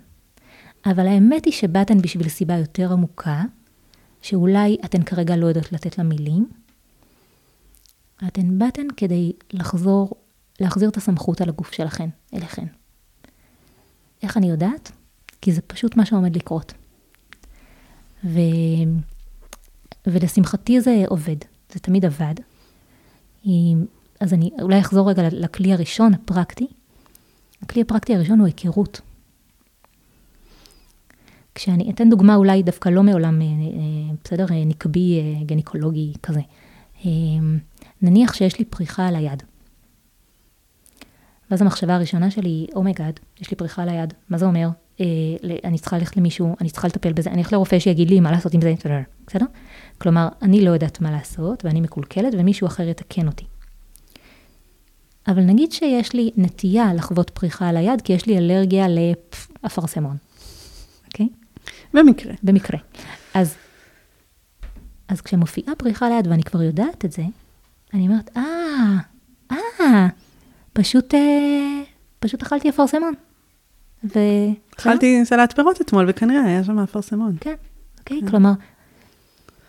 אבל האמת היא שבאתן בשביל סיבה יותר עמוקה, שאולי אתן כרגע לא יודעות לתת לה מילים. אתן באתן כדי לחזור, להחזיר את הסמכות על הגוף שלכן, אליכן. איך אני יודעת? כי זה פשוט מה שעומד לקרות. ו... ולשמחתי זה עובד, זה תמיד עבד. אז אני אולי אחזור רגע לכלי הראשון, הפרקטי. הכלי הפרקטי הראשון הוא היכרות. כשאני אתן דוגמה אולי דווקא לא מעולם, אה, אה, בסדר, אה, נקבי גניקולוגי כזה. נניח שיש לי פריחה על היד. ואז המחשבה הראשונה שלי היא, oh my God, oh יש לי פריחה על היד, מה זה אומר? אני צריכה ללכת למישהו, אני צריכה לטפל בזה, אני אלך לרופא שיגיד לי מה לעשות עם זה, בסדר? כלומר, אני לא יודעת מה לעשות, ואני מקולקלת, ומישהו אחר יתקן אותי. אבל נגיד שיש לי נטייה לחוות פריחה על היד, כי יש לי אלרגיה לאפרסמון, אוקיי? Okay? במקרה. במקרה. אז, אז כשמופיעה פריחה ליד ואני כבר יודעת את זה, אני אומרת, אה, אה, פשוט, אה, פשוט אכלתי אפרסמון. ו... אכלתי סלט פירות אתמול, וכנראה היה שם אפרסמון. כן, אוקיי, כן. כלומר,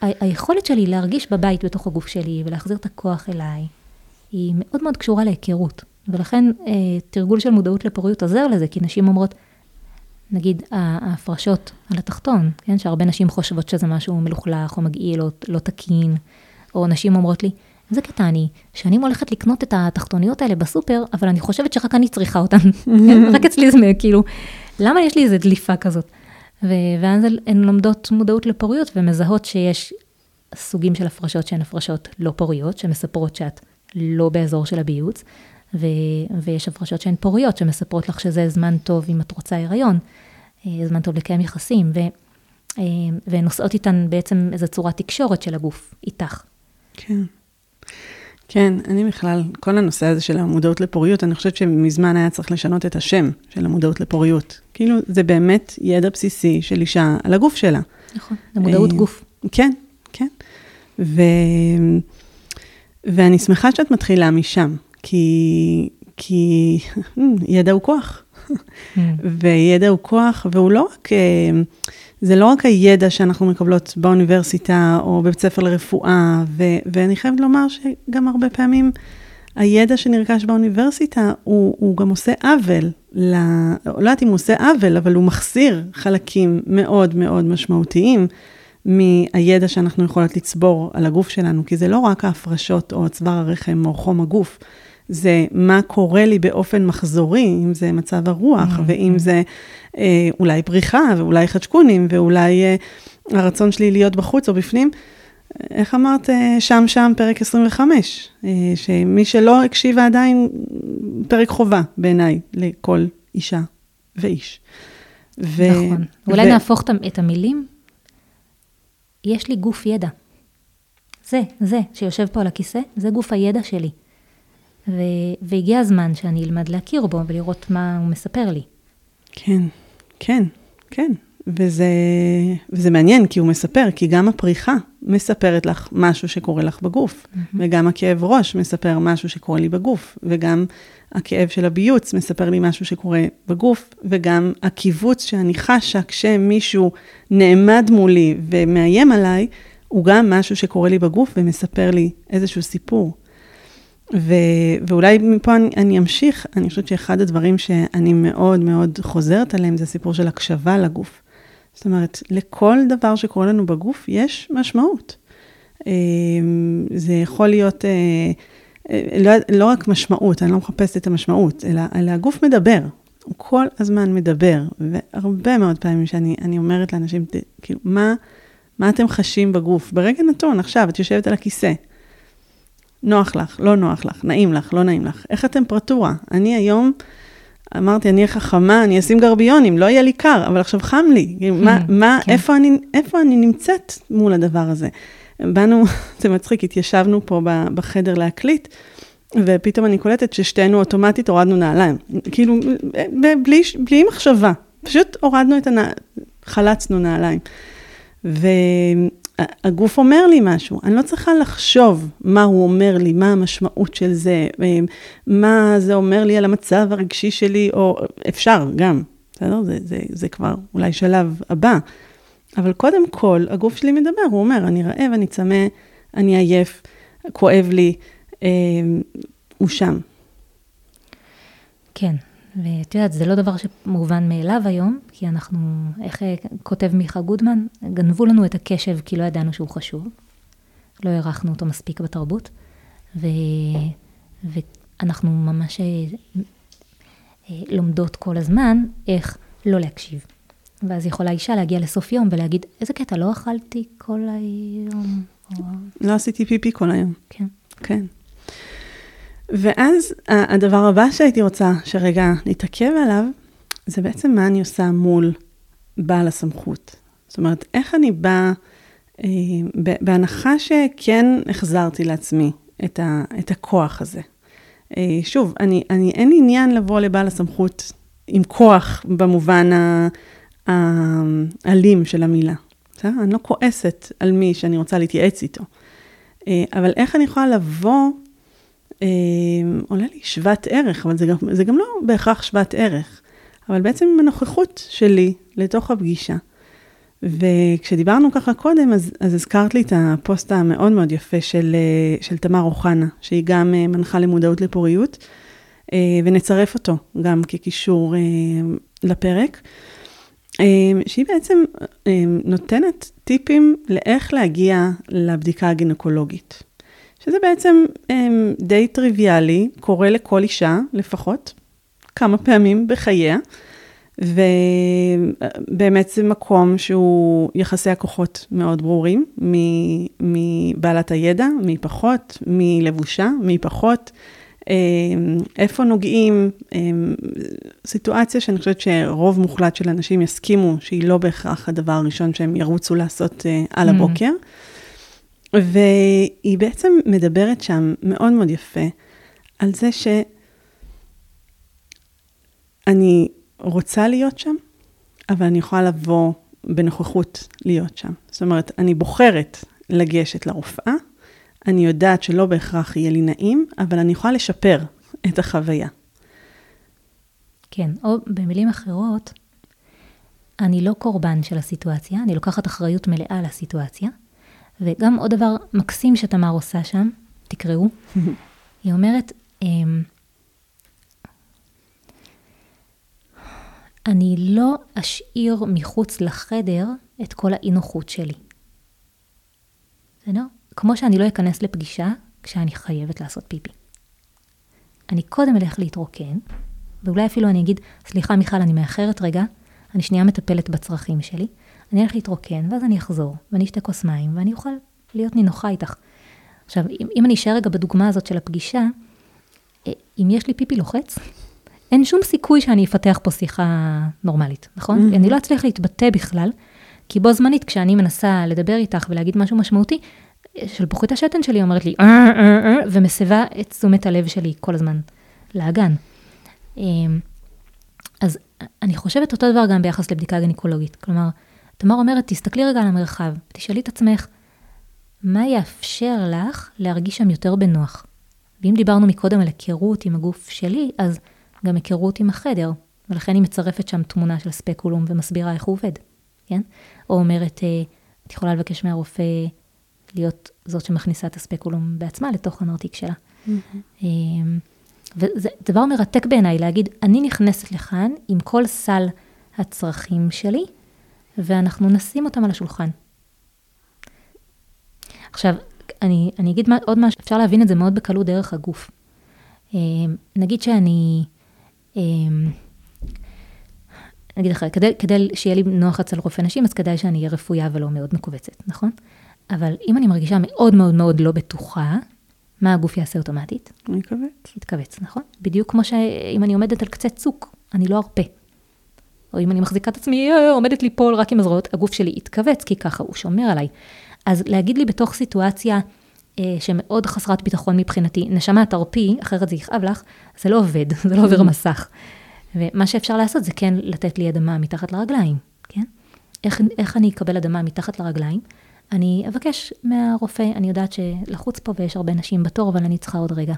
היכולת שלי להרגיש בבית בתוך הגוף שלי ולהחזיר את הכוח אליי, היא מאוד מאוד קשורה להיכרות. ולכן אה, תרגול של מודעות לפוריות עוזר לזה, כי נשים אומרות, נגיד ההפרשות על התחתון, כן, שהרבה נשים חושבות שזה משהו מלוכלך או מגעיל או לא תקין, או נשים אומרות לי, איזה קטע אני, שאני הולכת לקנות את התחתוניות האלה בסופר, אבל אני חושבת שרק אני צריכה אותן. רק אצלי זה כאילו, למה יש לי איזה דליפה כזאת? ואז הן לומדות מודעות לפוריות ומזהות שיש סוגים של הפרשות שהן הפרשות לא פוריות, שמספרות שאת לא באזור של הביוץ, ו- ויש הפרשות שהן פוריות, שמספרות לך שזה זמן טוב אם את רוצה הריון, זמן טוב לקיים יחסים, ו- אה, ונושאות איתן בעצם איזו צורת תקשורת של הגוף, איתך. כן. כן, אני בכלל, כל הנושא הזה של המודעות לפוריות, אני חושבת שמזמן היה צריך לשנות את השם של המודעות לפוריות. כאילו, זה באמת ידע בסיסי של אישה על הגוף שלה. נכון, זה מודעות אה, גוף. כן, כן. ו... ואני שמחה שאת מתחילה משם, כי, כי ידע הוא כוח. וידע הוא כוח, והוא לא רק, אה, זה לא רק הידע שאנחנו מקבלות באוניברסיטה או בבית ספר לרפואה, ו, ואני חייבת לומר שגם הרבה פעמים הידע שנרכש באוניברסיטה, הוא, הוא גם עושה עוול, ל, לא יודעת אם הוא עושה עוול, אבל הוא מחסיר חלקים מאוד מאוד משמעותיים מהידע שאנחנו יכולות לצבור על הגוף שלנו, כי זה לא רק ההפרשות או צוואר הרחם או חום הגוף. זה מה קורה לי באופן מחזורי, אם זה מצב הרוח, mm-hmm. ואם זה אה, אולי פריחה, ואולי חדשקונים, ואולי אה, הרצון שלי להיות בחוץ או בפנים. איך אמרת, אה, שם שם פרק 25, אה, שמי שלא הקשיבה עדיין, פרק חובה בעיניי לכל אישה ואיש. ו... נכון. אולי ו... נהפוך את המילים, יש לי גוף ידע. זה, זה, שיושב פה על הכיסא, זה גוף הידע שלי. ו... והגיע הזמן שאני אלמד להכיר בו ולראות מה הוא מספר לי. כן, כן, כן. וזה, וזה מעניין, כי הוא מספר, כי גם הפריחה מספרת לך משהו שקורה לך בגוף, mm-hmm. וגם הכאב ראש מספר משהו שקורה לי בגוף, וגם הכאב של הביוץ מספר לי משהו שקורה בגוף, וגם הקיבוץ שאני חשה כשמישהו נעמד מולי ומאיים עליי, הוא גם משהו שקורה לי בגוף ומספר לי איזשהו סיפור. ו, ואולי מפה אני, אני אמשיך, אני חושבת שאחד הדברים שאני מאוד מאוד חוזרת עליהם זה הסיפור של הקשבה לגוף. זאת אומרת, לכל דבר שקורה לנו בגוף יש משמעות. אה, זה יכול להיות אה, אה, לא, לא רק משמעות, אני לא מחפשת את המשמעות, אלא, אלא הגוף מדבר. הוא כל הזמן מדבר, והרבה מאוד פעמים שאני אומרת לאנשים, כאילו, מה, מה אתם חשים בגוף? ברגע נתון, עכשיו, את יושבת על הכיסא, נוח לך, לא נוח לך, נעים לך, לא נעים לך. איך אתם פרטורה? אני היום, אמרתי, אני אהיה חכמה, אני אשים גרביונים, לא יהיה לי קר, אבל עכשיו חם לי. מה, מה, כן. איפה, אני, איפה אני נמצאת מול הדבר הזה? באנו, זה מצחיק, התיישבנו פה בחדר להקליט, ופתאום אני קולטת ששתינו אוטומטית הורדנו נעליים. כאילו, בלי, בלי מחשבה, פשוט הורדנו את הנעליים, חלצנו נעליים. ו... הגוף אומר לי משהו, אני לא צריכה לחשוב מה הוא אומר לי, מה המשמעות של זה, מה זה אומר לי על המצב הרגשי שלי, או אפשר גם, בסדר? זה, זה, זה כבר אולי שלב הבא. אבל קודם כל, הגוף שלי מדבר, הוא אומר, אני רעב, אני צמא, אני עייף, כואב לי, אה, הוא שם. כן, ואת יודעת, זה לא דבר שמובן מאליו היום, כי אנחנו, איך אה, כותב מיכה גודמן, גנבו לנו את הקשב כי לא ידענו שהוא חשוב. לא הערכנו אותו מספיק בתרבות, ו, ואנחנו ממש אה, אה, לומדות כל הזמן איך לא להקשיב. ואז יכולה אישה להגיע לסוף יום ולהגיד, איזה קטע, לא אכלתי כל היום. לא עשיתי פיפי כל היום. כן. כן. ואז הדבר הבא שהייתי רוצה שרגע נתעכב עליו, זה בעצם מה אני עושה מול בעל הסמכות. זאת אומרת, איך אני באה, אה, בהנחה שכן החזרתי לעצמי את, ה, את הכוח הזה. אה, שוב, אני, אני, אין לי עניין לבוא לבעל הסמכות עם כוח במובן האלים של המילה. בסדר? אני לא כועסת על מי שאני רוצה להתייעץ איתו. אה, אבל איך אני יכולה לבוא אה, עולה לי שוות ערך, אבל זה גם, זה גם לא בהכרח שוות ערך, אבל בעצם עם הנוכחות שלי לתוך הפגישה. וכשדיברנו ככה קודם, אז, אז הזכרת לי את הפוסט המאוד מאוד יפה של, אה, של תמר אוחנה, שהיא גם אה, מנחה למודעות לפוריות, ונצרף אותו גם כקישור לפרק. שהיא בעצם נותנת טיפים לאיך להגיע לבדיקה הגינקולוגית. שזה בעצם אמ, די טריוויאלי, קורה לכל אישה לפחות, כמה פעמים בחייה, ובאמת זה מקום שהוא יחסי הכוחות מאוד ברורים, מבעלת הידע, מי פחות, מי לבושה, מי פחות. אמ, איפה נוגעים, אמ, סיטואציה שאני חושבת שרוב מוחלט של אנשים יסכימו שהיא לא בהכרח הדבר הראשון שהם ירוצו לעשות אה, על mm. והיא בעצם מדברת שם מאוד מאוד יפה על זה שאני רוצה להיות שם, אבל אני יכולה לבוא בנוכחות להיות שם. זאת אומרת, אני בוחרת לגשת לרופאה, אני יודעת שלא בהכרח יהיה לי נעים, אבל אני יכולה לשפר את החוויה. כן, או במילים אחרות, אני לא קורבן של הסיטואציה, אני לוקחת אחריות מלאה על הסיטואציה. וגם עוד דבר מקסים שתמר עושה שם, תקראו, היא אומרת, אמ, אני לא אשאיר מחוץ לחדר את כל האי-נוחות שלי. בסדר? כמו שאני לא אכנס לפגישה כשאני חייבת לעשות פיפי. אני קודם אלך להתרוקן, ואולי אפילו אני אגיד, סליחה מיכל, אני מאחרת רגע, אני שנייה מטפלת בצרכים שלי, אני אלך להתרוקן, ואז אני אחזור, ואני אשתה כוס מים, ואני אוכל להיות נינוחה איתך. עכשיו, אם, אם אני אשאר רגע בדוגמה הזאת של הפגישה, אה, אם יש לי פיפי לוחץ, אין שום סיכוי שאני אפתח פה שיחה נורמלית, נכון? Mm-hmm. אני לא אצליח להתבטא בכלל, כי בו זמנית, כשאני מנסה לדבר איתך ולהגיד משהו משמעותי, שלפוחית השתן שלי אומרת לי, אה, אה, אה, ומסבה את תשומת הלב שלי כל הזמן לאגן. אז אני חושבת אותו דבר גם ביחס לבדיקה גניקולוגית. כלומר, תמר אומרת, תסתכלי רגע על המרחב, תשאלי את עצמך, מה יאפשר לך להרגיש שם יותר בנוח? ואם דיברנו מקודם על היכרות עם הגוף שלי, אז גם היכרות עם החדר, ולכן היא מצרפת שם תמונה של ספקולום ומסבירה איך הוא עובד, כן? או אומרת, את יכולה לבקש מהרופא להיות זאת שמכניסה את הספקולום בעצמה לתוך הנרתיק שלה. Mm-hmm. וזה דבר מרתק בעיניי להגיד, אני נכנסת לכאן עם כל סל הצרכים שלי, ואנחנו נשים אותם על השולחן. עכשיו, אני, אני אגיד עוד משהו, אפשר להבין את זה מאוד בקלות דרך הגוף. אמ, נגיד שאני, אמ, נגיד אחרי, כדי, כדי שיהיה לי נוח אצל רופא נשים, אז כדאי שאני אהיה רפויה ולא מאוד מכווצת, נכון? אבל אם אני מרגישה מאוד מאוד מאוד לא בטוחה, מה הגוף יעשה אוטומטית? הוא יתכווץ. יתכווץ, נכון? בדיוק כמו שאם אני עומדת על קצה צוק, אני לא ארפה. או אם אני מחזיקה את עצמי, אה, עומדת ליפול רק עם הזרועות, הגוף שלי יתכווץ, כי ככה הוא שומר עליי. אז להגיד לי בתוך סיטואציה אה, שמאוד חסרת ביטחון מבחינתי, נשמה תרפי, אחרת זה יכאב לך, זה לא עובד, זה לא עובר מסך. ומה שאפשר לעשות זה כן לתת לי אדמה מתחת לרגליים, כן? איך, איך אני אקבל אדמה מתחת לרגליים? אני אבקש מהרופא, אני יודעת שלחוץ פה ויש הרבה נשים בתור, אבל אני צריכה עוד רגע.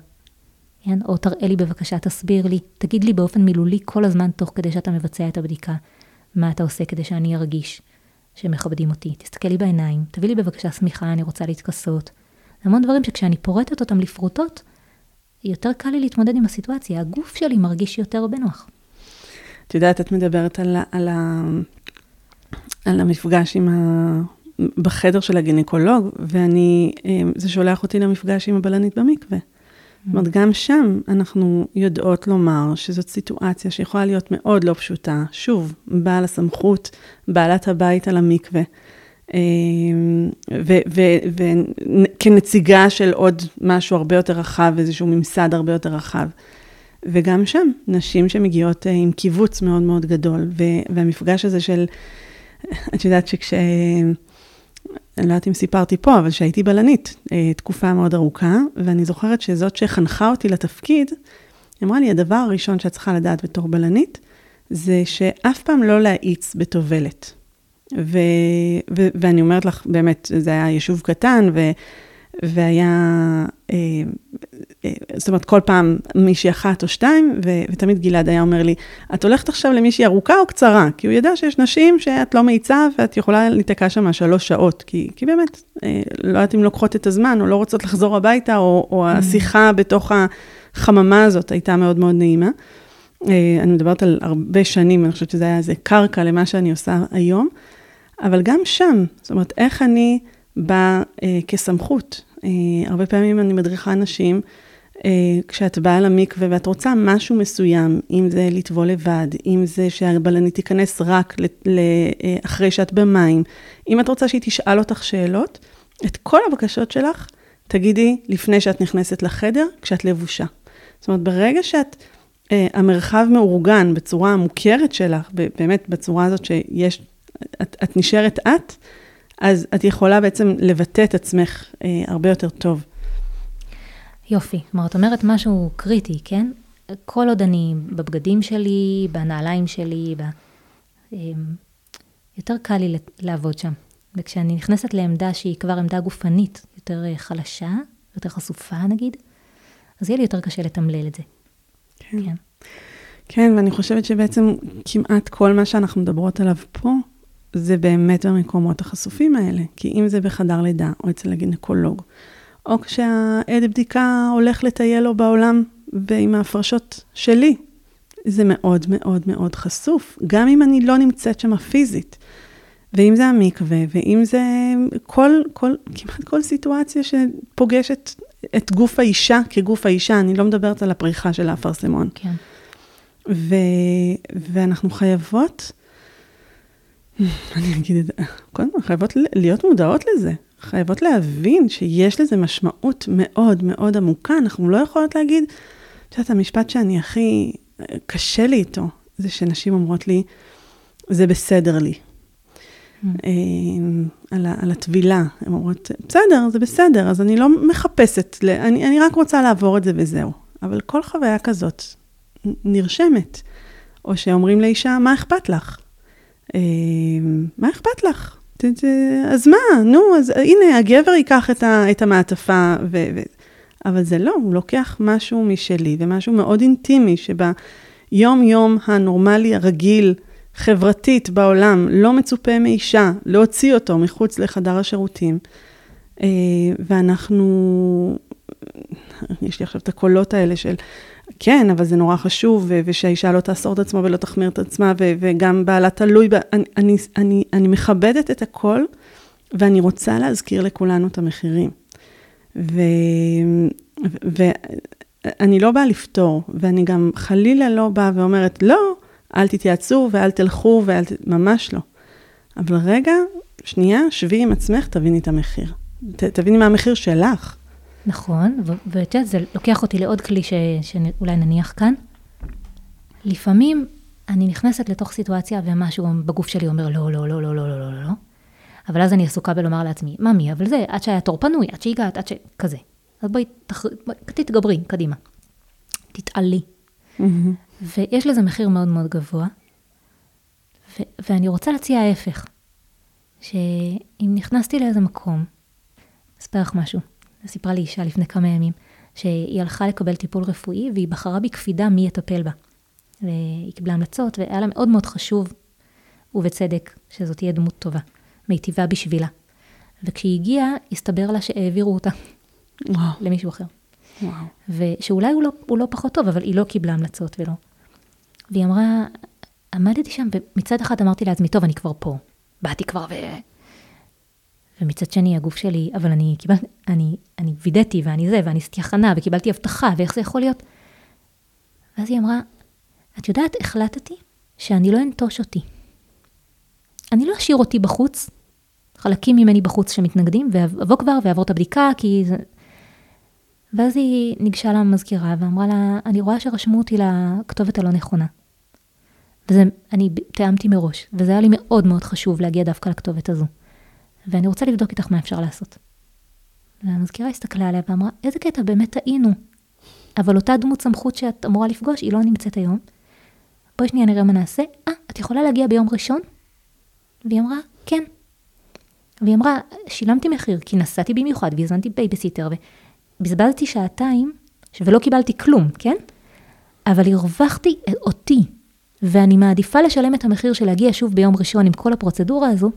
כן? או תראה לי בבקשה, תסביר לי, תגיד לי באופן מילולי כל הזמן, תוך כדי שאתה מבצע את הבדיקה, מה אתה עושה כדי שאני ארגיש שמכבדים אותי. תסתכל לי בעיניים, תביא לי בבקשה שמיכה, אני רוצה להתכסות. המון דברים שכשאני פורטת אותם לפרוטות, יותר קל לי להתמודד עם הסיטואציה, הגוף שלי מרגיש יותר בנוח. את יודעת, את מדברת על, על, על המפגש עם ה... בחדר של הגינקולוג, ואני, אה, זה שולח אותי למפגש עם הבלנית במקווה. זאת אומרת, גם שם אנחנו יודעות לומר שזאת סיטואציה שיכולה להיות מאוד לא פשוטה. שוב, בעל הסמכות, בעלת הבית על המקווה. אה, וכנציגה של עוד משהו הרבה יותר רחב, איזשהו ממסד הרבה יותר רחב. וגם שם, נשים שמגיעות אה, עם קיבוץ מאוד מאוד גדול, והמפגש הזה של, את יודעת שכש... אני לא יודעת אם סיפרתי פה, אבל שהייתי בלנית אה, תקופה מאוד ארוכה, ואני זוכרת שזאת שחנכה אותי לתפקיד, אמרה לי, הדבר הראשון שאת צריכה לדעת בתור בלנית, זה שאף פעם לא להאיץ בטובלת. ו- ו- ואני אומרת לך, באמת, זה היה יישוב קטן, ו- והיה, אה, אה, זאת אומרת, כל פעם מישהי אחת או שתיים, ו- ותמיד גלעד היה אומר לי, את הולכת עכשיו למישהי ארוכה או קצרה? כי הוא ידע שיש נשים שאת לא מאיצה ואת יכולה להיתקע שם שלוש שעות, כי, כי באמת, אה, לא יודעת אם לוקחות את הזמן או לא רוצות לחזור הביתה, או, או mm. השיחה בתוך החממה הזאת הייתה מאוד מאוד נעימה. אני מדברת על הרבה שנים, אני חושבת שזה היה איזה קרקע למה שאני עושה היום, אבל גם שם, זאת אומרת, איך אני באה אה, כסמכות. אה, הרבה פעמים אני מדריכה אנשים, אה, כשאת באה למקווה ואת רוצה משהו מסוים, אם זה לטבול לבד, אם זה שהבלנית תיכנס רק אה, אחרי שאת במים, אם את רוצה שהיא תשאל אותך שאלות, את כל הבקשות שלך תגידי לפני שאת נכנסת לחדר, כשאת לבושה. זאת אומרת, ברגע שאת, אה, המרחב מאורגן בצורה המוכרת שלך, באמת בצורה הזאת שיש, את, את נשארת את, אז את יכולה בעצם לבטא את עצמך אה, הרבה יותר טוב. יופי, כלומר, את אומרת משהו קריטי, כן? כל עוד אני בבגדים שלי, בנעליים שלי, ב... אמ, יותר קל לי לעבוד שם. וכשאני נכנסת לעמדה שהיא כבר עמדה גופנית, יותר אה, חלשה, יותר חשופה נגיד, אז יהיה לי יותר קשה לתמלל את זה. כן. כן. כן, ואני חושבת שבעצם כמעט כל מה שאנחנו מדברות עליו פה, זה באמת במקומות החשופים האלה. כי אם זה בחדר לידה, או אצל הגינקולוג, או כשהעד בדיקה הולך לטייל לו בעולם ועם ההפרשות שלי, זה מאוד מאוד מאוד חשוף, גם אם אני לא נמצאת שם פיזית. ואם זה המקווה, ואם זה כל, כל, כמעט כל סיטואציה שפוגשת את גוף האישה כגוף האישה, אני לא מדברת על הפריחה של האפרסמון. כן. ו, ואנחנו חייבות, אני אגיד את זה, קודם כל, חייבות להיות מודעות לזה. חייבות להבין שיש לזה משמעות מאוד מאוד עמוקה. אנחנו לא יכולות להגיד, את יודעת, המשפט שאני הכי קשה לי איתו, זה שנשים אומרות לי, זה בסדר לי. Mm. אמ, על, על הטבילה, הן אומרות, בסדר, זה בסדר, אז אני לא מחפשת, אני, אני רק רוצה לעבור את זה וזהו. אבל כל חוויה כזאת נרשמת. או שאומרים לאישה, מה אכפת לך? אמ, מה אכפת לך? אז מה, נו, אז הנה, הגבר ייקח את, ה, את המעטפה, ו, ו, אבל זה לא, הוא לוקח משהו משלי, ומשהו מאוד אינטימי, שביום-יום הנורמלי, הרגיל, חברתית בעולם, לא מצופה מאישה להוציא אותו מחוץ לחדר השירותים. אה, ואנחנו, יש לי עכשיו את הקולות האלה של, כן, אבל זה נורא חשוב, ושהאישה לא תאסור את עצמה ולא תחמיר את עצמה, וגם בעלה תלוי, אני, אני, אני, אני מכבדת את הכל, ואני רוצה להזכיר לכולנו את המחירים. ואני לא באה לפתור, ואני גם חלילה לא באה ואומרת, לא, אל תתייעצו ואל תלכו ואל ת... ממש לא. אבל רגע, שנייה, שבי עם עצמך, תביני את המחיר. ת, תביני מה המחיר שלך. נכון, ואת יודעת, זה לוקח אותי לעוד כלי ש, שאולי נניח כאן. לפעמים אני נכנסת לתוך סיטואציה ומשהו בגוף שלי אומר לא, לא, לא, לא, לא, לא, לא, לא. אבל אז אני עסוקה בלומר לעצמי, ממי, אבל זה, עד שהיה תור פנוי, עד שהגעת, עד ש... כזה. אז בואי, תח... תתגברי, קדימה. תתעלי. Mm-hmm. ויש לזה מחיר מאוד מאוד גבוה. ו- ואני רוצה להציע ההפך, שאם נכנסתי לאיזה מקום, אספר לך משהו, סיפרה לי אישה לפני כמה ימים, שהיא הלכה לקבל טיפול רפואי והיא בחרה בקפידה מי יטפל בה. והיא קיבלה המלצות, והיה לה מאוד מאוד חשוב, ובצדק, שזאת תהיה דמות טובה, מיטיבה בשבילה. וכשהיא הגיעה, הסתבר לה שהעבירו אותה וואו. למישהו אחר. וואו. ושאולי הוא לא, הוא לא פחות טוב, אבל היא לא קיבלה המלצות ולא. והיא אמרה, עמדתי שם, ומצד אחד אמרתי לעצמי, טוב, אני כבר פה. באתי כבר ו... ומצד שני, הגוף שלי, אבל אני קיבלתי, אני, אני וידאתי, ואני זה, ואני עשיתי הכנה, וקיבלתי הבטחה, ואיך זה יכול להיות? ואז היא אמרה, את יודעת, החלטתי שאני לא אנטוש אותי. אני לא אשאיר אותי בחוץ, חלקים ממני בחוץ שמתנגדים, ואבוא כבר ואעבור את הבדיקה, כי זה... ואז היא ניגשה למזכירה ואמרה לה, אני רואה שרשמו אותי לכתובת הלא נכונה. וזה, אני תיאמתי מראש, וזה היה לי מאוד מאוד חשוב להגיע דווקא לכתובת הזו. ואני רוצה לבדוק איתך מה אפשר לעשות. והמזכירה הסתכלה עליה ואמרה, איזה קטע, באמת טעינו. אבל אותה דמות סמכות שאת אמורה לפגוש, היא לא נמצאת היום. בואי שנייה נראה מה נעשה. אה, את יכולה להגיע ביום ראשון? והיא אמרה, כן. והיא אמרה, שילמתי מחיר, כי נסעתי במיוחד והזמנתי בייביסיטר, ובזבזתי שעתיים, ולא קיבלתי כלום, כן? אבל הרווחתי אותי, ואני מעדיפה לשלם את המחיר של להגיע שוב ביום ראשון עם כל הפרוצדורה הזו,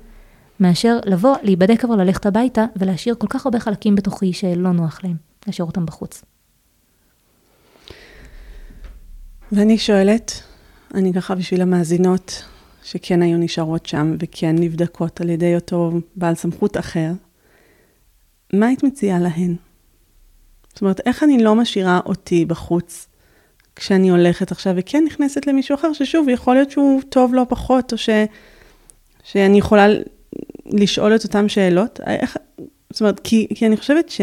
מאשר לבוא, להיבדק כבר, ללכת הביתה, ולהשאיר כל כך הרבה חלקים בתוכי שלא נוח להם, להשאיר אותם בחוץ. ואני שואלת, אני ככה בשביל המאזינות שכן היו נשארות שם וכן נבדקות על ידי אותו בעל סמכות אחר, מה היית מציעה להן? זאת אומרת, איך אני לא משאירה אותי בחוץ כשאני הולכת עכשיו וכן נכנסת למישהו אחר, ששוב, יכול להיות שהוא טוב לא פחות, או ש, שאני יכולה לשאול את אותן שאלות? איך, זאת אומרת, כי, כי אני חושבת ש...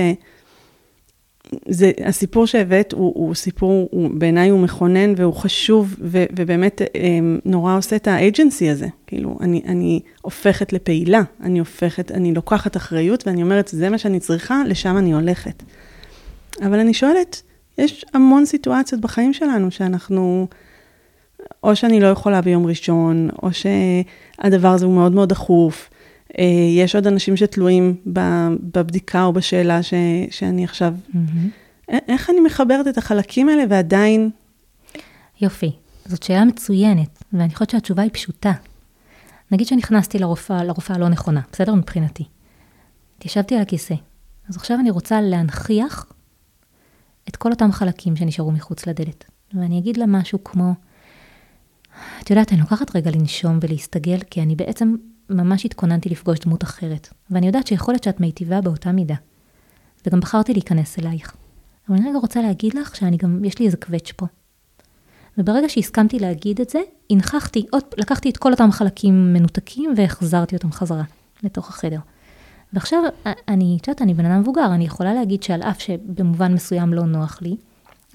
זה, הסיפור שהבאת הוא, הוא סיפור, הוא, בעיניי הוא מכונן והוא חשוב, ו, ובאמת אמ, נורא עושה את האג'נסי הזה. כאילו, אני, אני הופכת לפעילה, אני הופכת, אני לוקחת אחריות ואני אומרת, זה מה שאני צריכה, לשם אני הולכת. אבל אני שואלת, יש המון סיטואציות בחיים שלנו שאנחנו, או שאני לא יכולה ביום ראשון, או שהדבר הזה הוא מאוד מאוד דחוף. אה, יש עוד אנשים שתלויים בבדיקה או בשאלה ש, שאני עכשיו... Mm-hmm. איך אני מחברת את החלקים האלה ועדיין... יופי, זאת שאלה מצוינת, ואני חושבת שהתשובה היא פשוטה. נגיד שנכנסתי לרופאה, לרופאה הלא נכונה, בסדר? מבחינתי. התיישבתי על הכיסא, אז עכשיו אני רוצה להנכיח את כל אותם חלקים שנשארו מחוץ לדלת. ואני אגיד לה משהו כמו, את יודעת, אני לוקחת רגע לנשום ולהסתגל, כי אני בעצם ממש התכוננתי לפגוש דמות אחרת, ואני יודעת שיכול להיות שאת מיטיבה באותה מידה. וגם בחרתי להיכנס אלייך. אבל אני רגע רוצה להגיד לך שאני גם, יש לי איזה קווץ' פה. וברגע שהסכמתי להגיד את זה, הנכחתי, עוד, לקחתי את כל אותם חלקים מנותקים והחזרתי אותם חזרה לתוך החדר. ועכשיו, אני, את יודעת, אני בן אדם מבוגר, אני יכולה להגיד שעל אף שבמובן מסוים לא נוח לי,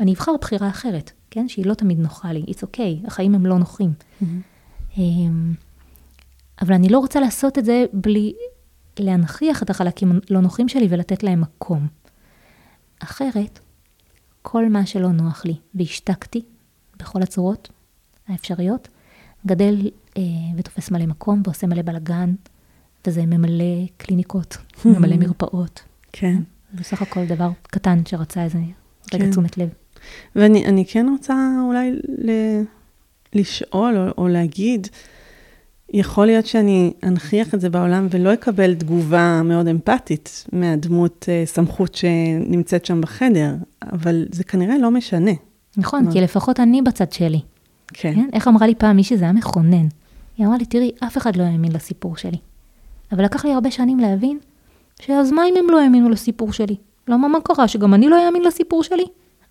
אני אבחר בחירה אחרת, כן? שהיא לא תמיד נוחה לי, it's okay, החיים הם לא נוחים. Mm-hmm. אבל אני לא רוצה לעשות את זה בלי להנכיח את החלקים הלא נוחים שלי ולתת להם מקום. אחרת, כל מה שלא נוח לי, והשתקתי בכל הצורות האפשריות, גדל אה, ותופס מלא מקום ועושה מלא בלאגן, וזה ממלא קליניקות, ממלא מרפאות. כן. בסך הכל דבר קטן שרצה איזה רגע כן. תשומת לב. ואני כן רוצה אולי ל, לשאול או, או להגיד, יכול להיות שאני אנכיח את זה בעולם ולא אקבל תגובה מאוד אמפתית מהדמות אה, סמכות שנמצאת שם בחדר, אבל זה כנראה לא משנה. נכון, זאת כי לפחות אני בצד שלי. כן. כן. איך אמרה לי פעם מישהי, זה היה מכונן. היא אמרה לי, תראי, אף אחד לא האמין לסיפור שלי. אבל לקח לי הרבה שנים להבין, שאז מה אם הם לא האמינו לסיפור שלי? למה מה קרה, שגם אני לא אאמין לסיפור שלי?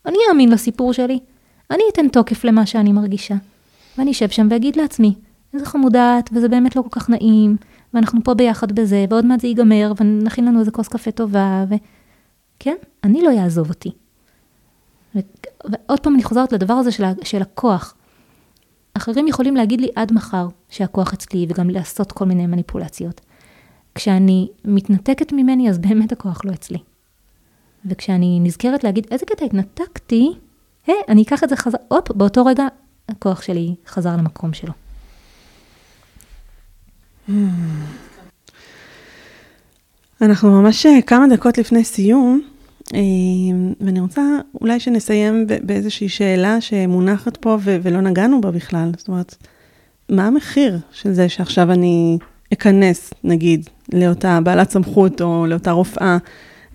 אני אאמין לסיפור שלי. אני אתן תוקף למה שאני מרגישה. ואני אשב שם ואגיד לעצמי, איזה חמודה את, וזה באמת לא כל כך נעים, ואנחנו פה ביחד בזה, ועוד מעט זה ייגמר, ונכין לנו איזה כוס קפה טובה, ו... כן, אני לא יעזוב אותי. ו... ועוד פעם אני חוזרת לדבר הזה של, ה... של הכוח. אחרים יכולים להגיד לי עד מחר שהכוח אצלי, וגם לעשות כל מיני מניפולציות. כשאני מתנתקת ממני, אז באמת הכוח לא אצלי. וכשאני נזכרת להגיד, איזה קטע התנתקתי, היי, אני אקח את זה חזר, הופ, באותו רגע הכוח שלי חזר למקום שלו. אנחנו ממש אה, כמה דקות לפני סיום, אה, ואני רוצה אולי שנסיים באיזושהי שאלה שמונחת פה ולא נגענו בה בכלל. זאת אומרת, מה המחיר של זה שעכשיו אני אכנס, נגיד, לאותה בעלת סמכות או לאותה רופאה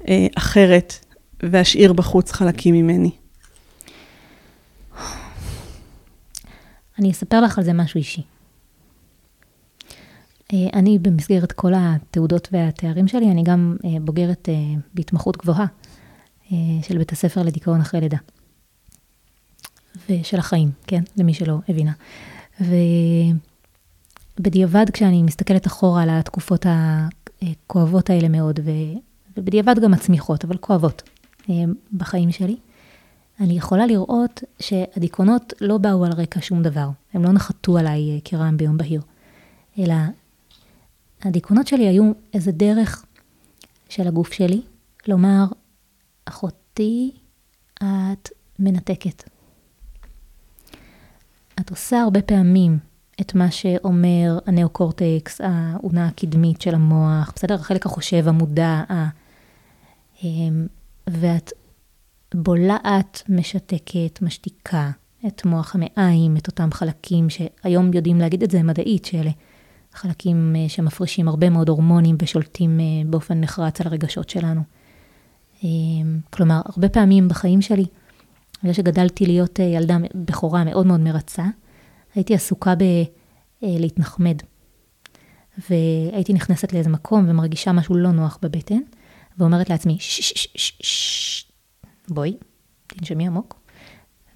אה, אחרת, ואשאיר בחוץ חלקים ממני? אני אספר לך על זה משהו אישי. אה, אני במסגרת כל התעודות והתארים שלי, אני גם אה, בוגרת אה, בהתמחות גבוהה של בית הספר לדיכאון אחרי לידה. ושל החיים, כן? למי שלא הבינה. ובדיעבד, כשאני מסתכלת אחורה על התקופות הכואבות האלה מאוד, ובדיעבד גם הצמיחות, אבל כואבות בחיים שלי, אני יכולה לראות שהדיכאונות לא באו על רקע שום דבר. הם לא נחתו עליי כרעם ביום בהיר, אלא הדיכאונות שלי היו איזה דרך של הגוף שלי, לומר, אחותי, את מנתקת. את עושה הרבה פעמים את מה שאומר הנאו-קורטקס, האונה הקדמית של המוח, בסדר? החלק החושב, המודע, ה... אמ, ואת בולעת, משתקת, משתיקה את מוח המעיים, את אותם חלקים שהיום יודעים להגיד את זה מדעית, שאלה חלקים אה, שמפרישים הרבה מאוד הורמונים ושולטים אה, באופן נחרץ על הרגשות שלנו. אה, כלומר, הרבה פעמים בחיים שלי בגלל שגדלתי להיות ילדה בכורה מאוד מאוד מרצה, הייתי עסוקה בלהתנחמד. והייתי נכנסת לאיזה מקום ומרגישה משהו לא נוח בבטן, ואומרת לעצמי, ששששש, בואי, תנשמי עמוק.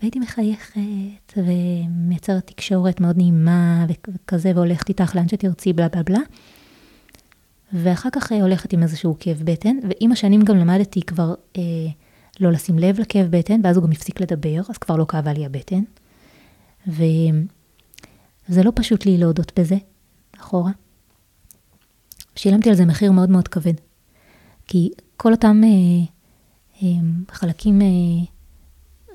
והייתי מחייכת ומייצרת תקשורת מאוד נעימה וכזה, והולכת איתך לאן שתרצי, בלה בלה בלה. ואחר כך אה, הולכת עם איזשהו כאב בטן, ועם השנים גם למדתי כבר אה, לא לשים לב לכאב בטן, ואז הוא גם הפסיק לדבר, אז כבר לא כאבה לי הבטן. וזה לא פשוט לי להודות בזה, אחורה. שילמתי על זה מחיר מאוד מאוד כבד. כי כל אותם אה, אה, חלקים אה,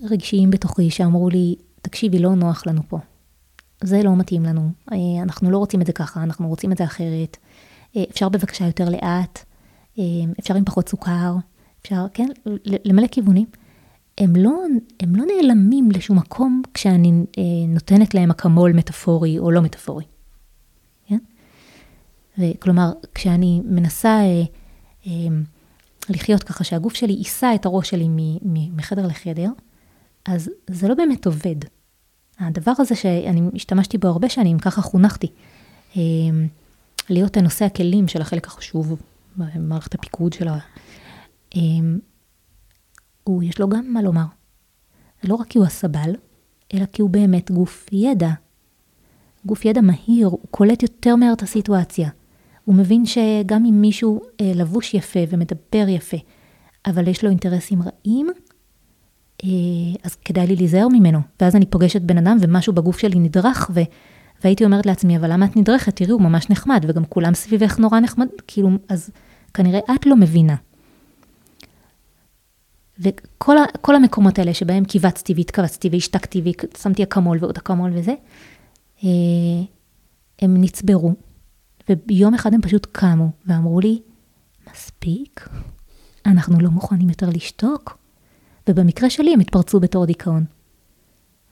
רגשיים בתוכי שאמרו לי, תקשיבי, לא נוח לנו פה. זה לא מתאים לנו, אה, אנחנו לא רוצים את זה ככה, אנחנו רוצים את זה אחרת. אה, אפשר בבקשה יותר לאט, אה, אפשר עם פחות סוכר, אפשר, כן, למלא כיוונים. הם לא, הם לא נעלמים לשום מקום כשאני נותנת להם אקמול מטאפורי או לא מטאפורי. כן? וכלומר, כשאני מנסה לחיות ככה שהגוף שלי יישא את הראש שלי מחדר לחדר, אז זה לא באמת עובד. הדבר הזה שאני השתמשתי בו הרבה שנים, ככה חונכתי, אה, להיות נושא הכלים של החלק החשוב במערכת הפיקוד של ה... אה, הוא, יש לו גם מה לומר. לא רק כי הוא הסבל, אלא כי הוא באמת גוף ידע. גוף ידע מהיר, הוא קולט יותר מהר את הסיטואציה. הוא מבין שגם אם מישהו אה, לבוש יפה ומדבר יפה, אבל יש לו אינטרסים רעים, אז כדאי לי להיזהר ממנו. ואז אני פוגשת בן אדם ומשהו בגוף שלי נדרך, ו... והייתי אומרת לעצמי, אבל למה את נדרכת? תראי, הוא ממש נחמד, וגם כולם סביבך נורא נחמד, כאילו, אז כנראה את לא מבינה. וכל המקומות האלה שבהם קיבצתי והתכווצתי והשתקתי ושמתי אקמול ועוד אקמול וזה, אה, הם נצברו, וביום אחד הם פשוט קמו ואמרו לי, מספיק, אנחנו לא מוכנים יותר לשתוק. ובמקרה שלי הם התפרצו בתור דיכאון.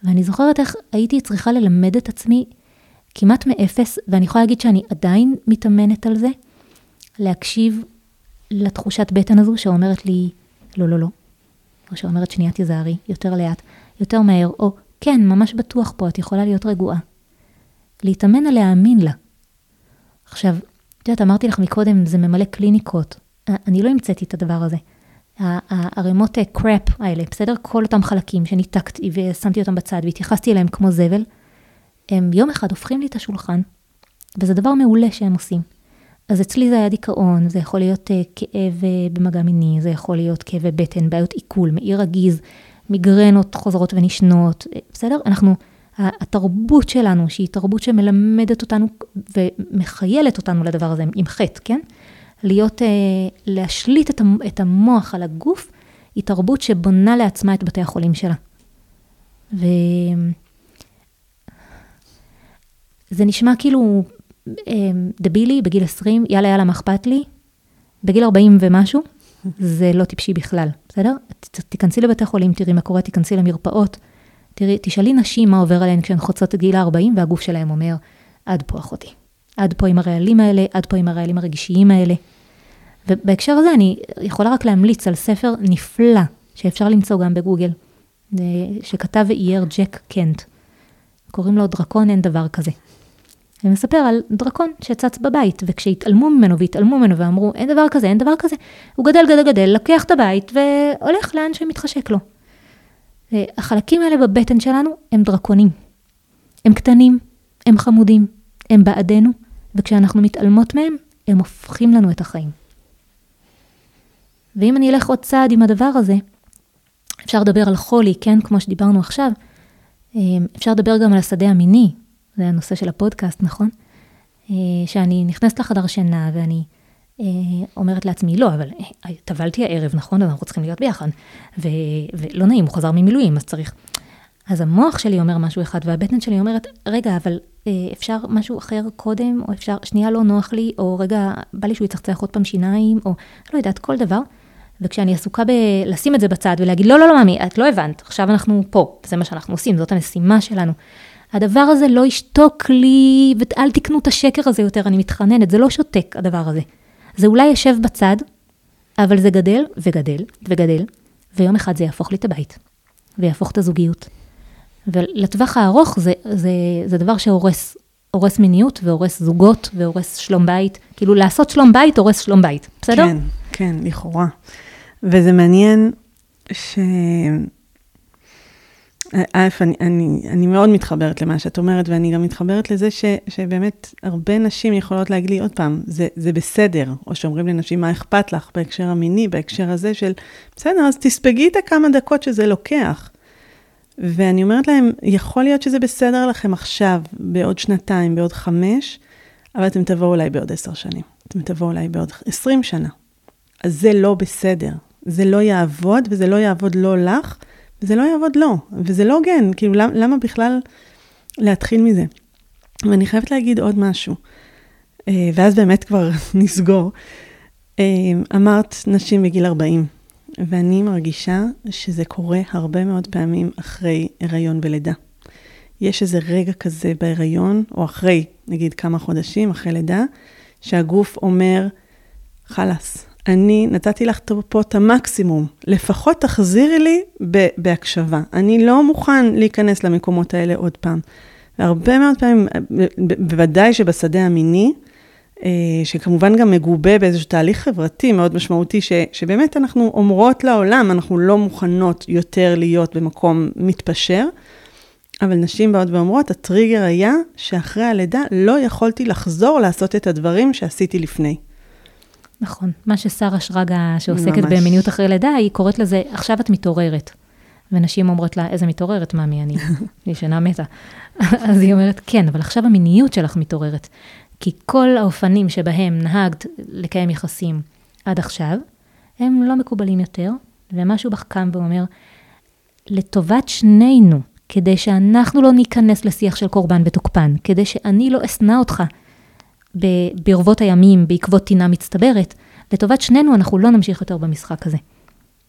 ואני זוכרת איך הייתי צריכה ללמד את עצמי כמעט מאפס, ואני יכולה להגיד שאני עדיין מתאמנת על זה, להקשיב לתחושת בטן הזו שאומרת לי, לא, לא, לא. או שאומרת, שנייה תיזהרי, יותר לאט, יותר מהר, או כן, ממש בטוח פה, את יכולה להיות רגועה. להתאמן על להאמין לה. עכשיו, את יודעת, אמרתי לך מקודם, זה ממלא קליניקות. אני לא המצאתי את הדבר הזה. הערימות קראפ האלה, בסדר? כל אותם חלקים שניתקתי ושמתי אותם בצד והתייחסתי אליהם כמו זבל, הם יום אחד הופכים לי את השולחן, וזה דבר מעולה שהם עושים. אז אצלי זה היה דיכאון, זה יכול להיות uh, כאב uh, במגע מיני, זה יכול להיות כאבי בטן, בעיות עיכול, מעי רגיז, מיגרנות חוזרות ונשנות, בסדר? אנחנו, התרבות שלנו, שהיא תרבות שמלמדת אותנו ומחיילת אותנו לדבר הזה עם חטא, כן? להיות, uh, להשליט את, המוח על הגוף, היא תרבות שבונה לעצמה את בתי החולים שלה. ו... זה נשמע כאילו אמ, דבילי בגיל 20, יאללה יאללה, מה אכפת לי? בגיל 40 ומשהו, זה לא טיפשי בכלל, בסדר? תיכנסי לבתי חולים, תראי מה קורה, תיכנסי למרפאות, תראי, תשאלי נשים מה עובר עליהן כשהן חוצות את גיל ה-40, והגוף שלהן אומר, עד פה אחותי. עד פה עם הרעלים האלה, עד פה עם הרעלים הרגשיים האלה. ובהקשר הזה אני יכולה רק להמליץ על ספר נפלא, שאפשר למצוא גם בגוגל, שכתב ואייר ג'ק קנט. קוראים לו דרקון, אין דבר כזה. ומספר על דרקון שצץ בבית, וכשהתעלמו ממנו והתעלמו ממנו ואמרו, אין דבר כזה, אין דבר כזה, הוא גדל, גדל, גדל, לוקח את הבית והולך לאן שמתחשק לו. החלקים האלה בבטן שלנו הם דרקונים. הם קטנים, הם חמודים, הם בעדנו, וכשאנחנו מתעלמות מהם, הם הופכים לנו את החיים. ואם אני אלך עוד צעד עם הדבר הזה, אפשר לדבר על חולי, כן, כמו שדיברנו עכשיו, אפשר לדבר גם על השדה המיני, זה הנושא של הפודקאסט, נכון? אה, שאני נכנסת לחדר שינה ואני אה, אומרת לעצמי, לא, אבל אה, טבלתי הערב, נכון? אנחנו צריכים להיות ביחד. ו, ולא נעים, הוא חזר ממילואים, אז צריך... אז המוח שלי אומר משהו אחד, והבטן שלי אומרת, רגע, אבל אפשר משהו אחר קודם, או אפשר, שנייה לא נוח לי, או רגע, בא לי שהוא יצחצח עוד פעם שיניים, או לא יודעת, כל דבר. וכשאני עסוקה בלשים את זה בצד ולהגיד, לא, לא, לא, ממי, את לא הבנת, עכשיו אנחנו פה, זה מה שאנחנו עושים, זאת המשימה שלנו. הדבר הזה לא ישתוק לי, ואל תקנו את השקר הזה יותר, אני מתחננת, זה לא שותק הדבר הזה. זה אולי יושב בצד, אבל זה גדל וגדל וגדל, ויום אחד זה יהפוך לי את הבית. ויהפוך את הזוגיות. ולטווח הארוך זה, זה, זה דבר שהורס הורס מיניות והורס זוגות והורס שלום בית. כאילו לעשות שלום בית הורס שלום בית, בסדר? כן, כן, לכאורה. וזה מעניין ש... א', אני, אני, אני מאוד מתחברת למה שאת אומרת, ואני גם מתחברת לזה ש, שבאמת הרבה נשים יכולות להגיד לי עוד פעם, זה, זה בסדר, או שאומרים לנשים, מה אכפת לך בהקשר המיני, בהקשר הזה של, בסדר, אז תספגי את הכמה דקות שזה לוקח. ואני אומרת להם, יכול להיות שזה בסדר לכם עכשיו, בעוד שנתיים, בעוד חמש, אבל אתם תבואו אולי בעוד עשר שנים, אתם תבואו אולי בעוד עשרים שנה. אז זה לא בסדר, זה לא יעבוד, וזה לא יעבוד לא לך, וזה לא יעבוד לא, וזה לא הוגן, כאילו למה, למה בכלל להתחיל מזה? ואני חייבת להגיד עוד משהו, אה, ואז באמת כבר נסגור. אה, אמרת נשים בגיל 40, ואני מרגישה שזה קורה הרבה מאוד פעמים אחרי הריון ולידה. יש איזה רגע כזה בהיריון, או אחרי, נגיד כמה חודשים, אחרי לידה, שהגוף אומר, חלאס, אני נתתי לך פה את המקסימום, לפחות תחזירי לי בהקשבה. אני לא מוכן להיכנס למקומות האלה עוד פעם. והרבה מאוד פעמים, בוודאי שבשדה המיני, שכמובן גם מגובה באיזשהו תהליך חברתי מאוד משמעותי, ש, שבאמת אנחנו אומרות לעולם, אנחנו לא מוכנות יותר להיות במקום מתפשר, אבל נשים באות ואומרות, הטריגר היה שאחרי הלידה לא יכולתי לחזור לעשות את הדברים שעשיתי לפני. נכון. מה ששרה שרגא, שעוסקת ממש. במיניות אחרי לידה, היא קוראת לזה, עכשיו את מתעוררת. ונשים אומרות לה, איזה מתעוררת, ממי, אני ישנה מתה. אז היא אומרת, כן, אבל עכשיו המיניות שלך מתעוררת. כי כל האופנים שבהם נהגת לקיים יחסים עד עכשיו, הם לא מקובלים יותר, ומשהו בך קם ואומר, לטובת שנינו, כדי שאנחנו לא ניכנס לשיח של קורבן ותוקפן, כדי שאני לא אשנא אותך ברבות הימים בעקבות טינה מצטברת, לטובת שנינו אנחנו לא נמשיך יותר במשחק הזה.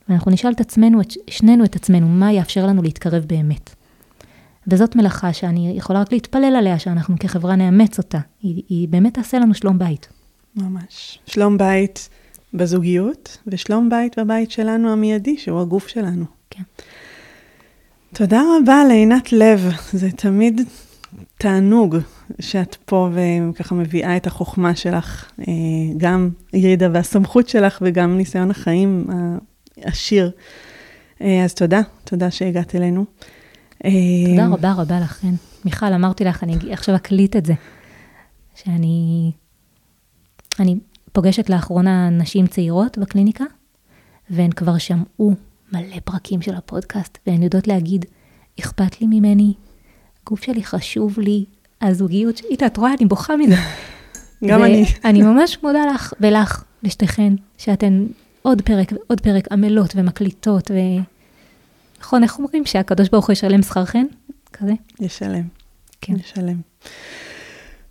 ואנחנו נשאל את עצמנו, את שנינו את עצמנו, מה יאפשר לנו להתקרב באמת. וזאת מלאכה שאני יכולה רק להתפלל עליה, שאנחנו כחברה נאמץ אותה. היא, היא באמת תעשה לנו שלום בית. ממש. שלום בית בזוגיות, ושלום בית בבית שלנו המיידי, שהוא הגוף שלנו. כן. תודה רבה לעינת לב, זה תמיד תענוג שאת פה וככה מביאה את החוכמה שלך, אה, גם ידע והסמכות שלך וגם ניסיון החיים העשיר. אה, אז תודה, תודה שהגעת אלינו. תודה אה, רבה רבה לכן. מיכל, אמרתי לך, אני עכשיו אקליט את זה, שאני אני פוגשת לאחרונה נשים צעירות בקליניקה, והן כבר שמעו מלא פרקים של הפודקאסט, והן יודעות להגיד, אכפת לי ממני, הגוף שלי חשוב לי, הזוגיות שלי, את רואה, אני בוכה מזה. גם אני. אני ממש מודה לך ולך, לשתיכן, שאתן עוד פרק ועוד פרק עמלות ומקליטות, ו... נכון, איך אומרים? שהקדוש ברוך הוא ישלם שכר חן? כזה? ישלם. כן. ישלם.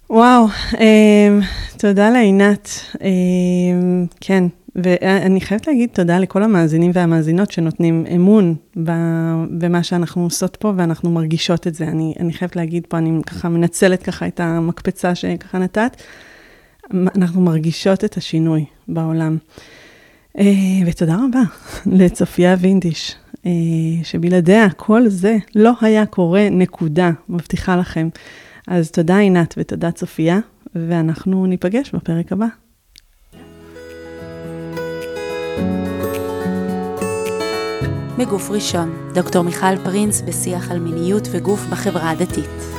וואו, אה, תודה לעינת. אה, כן, ואני חייבת להגיד תודה לכל המאזינים והמאזינות שנותנים אמון במה שאנחנו עושות פה, ואנחנו מרגישות את זה. אני, אני חייבת להגיד פה, אני ככה מנצלת ככה את המקפצה שככה נתת. אנחנו מרגישות את השינוי בעולם. אה, ותודה רבה לצופיה וינדיש, שבלעדיה כל זה לא היה קורה, נקודה, מבטיחה לכם. אז תודה עינת ותודה צופיה, ואנחנו ניפגש בפרק הבא. מגוף ראשון, דוקטור מיכל פרינס בשיח על מיניות וגוף בחברה הדתית.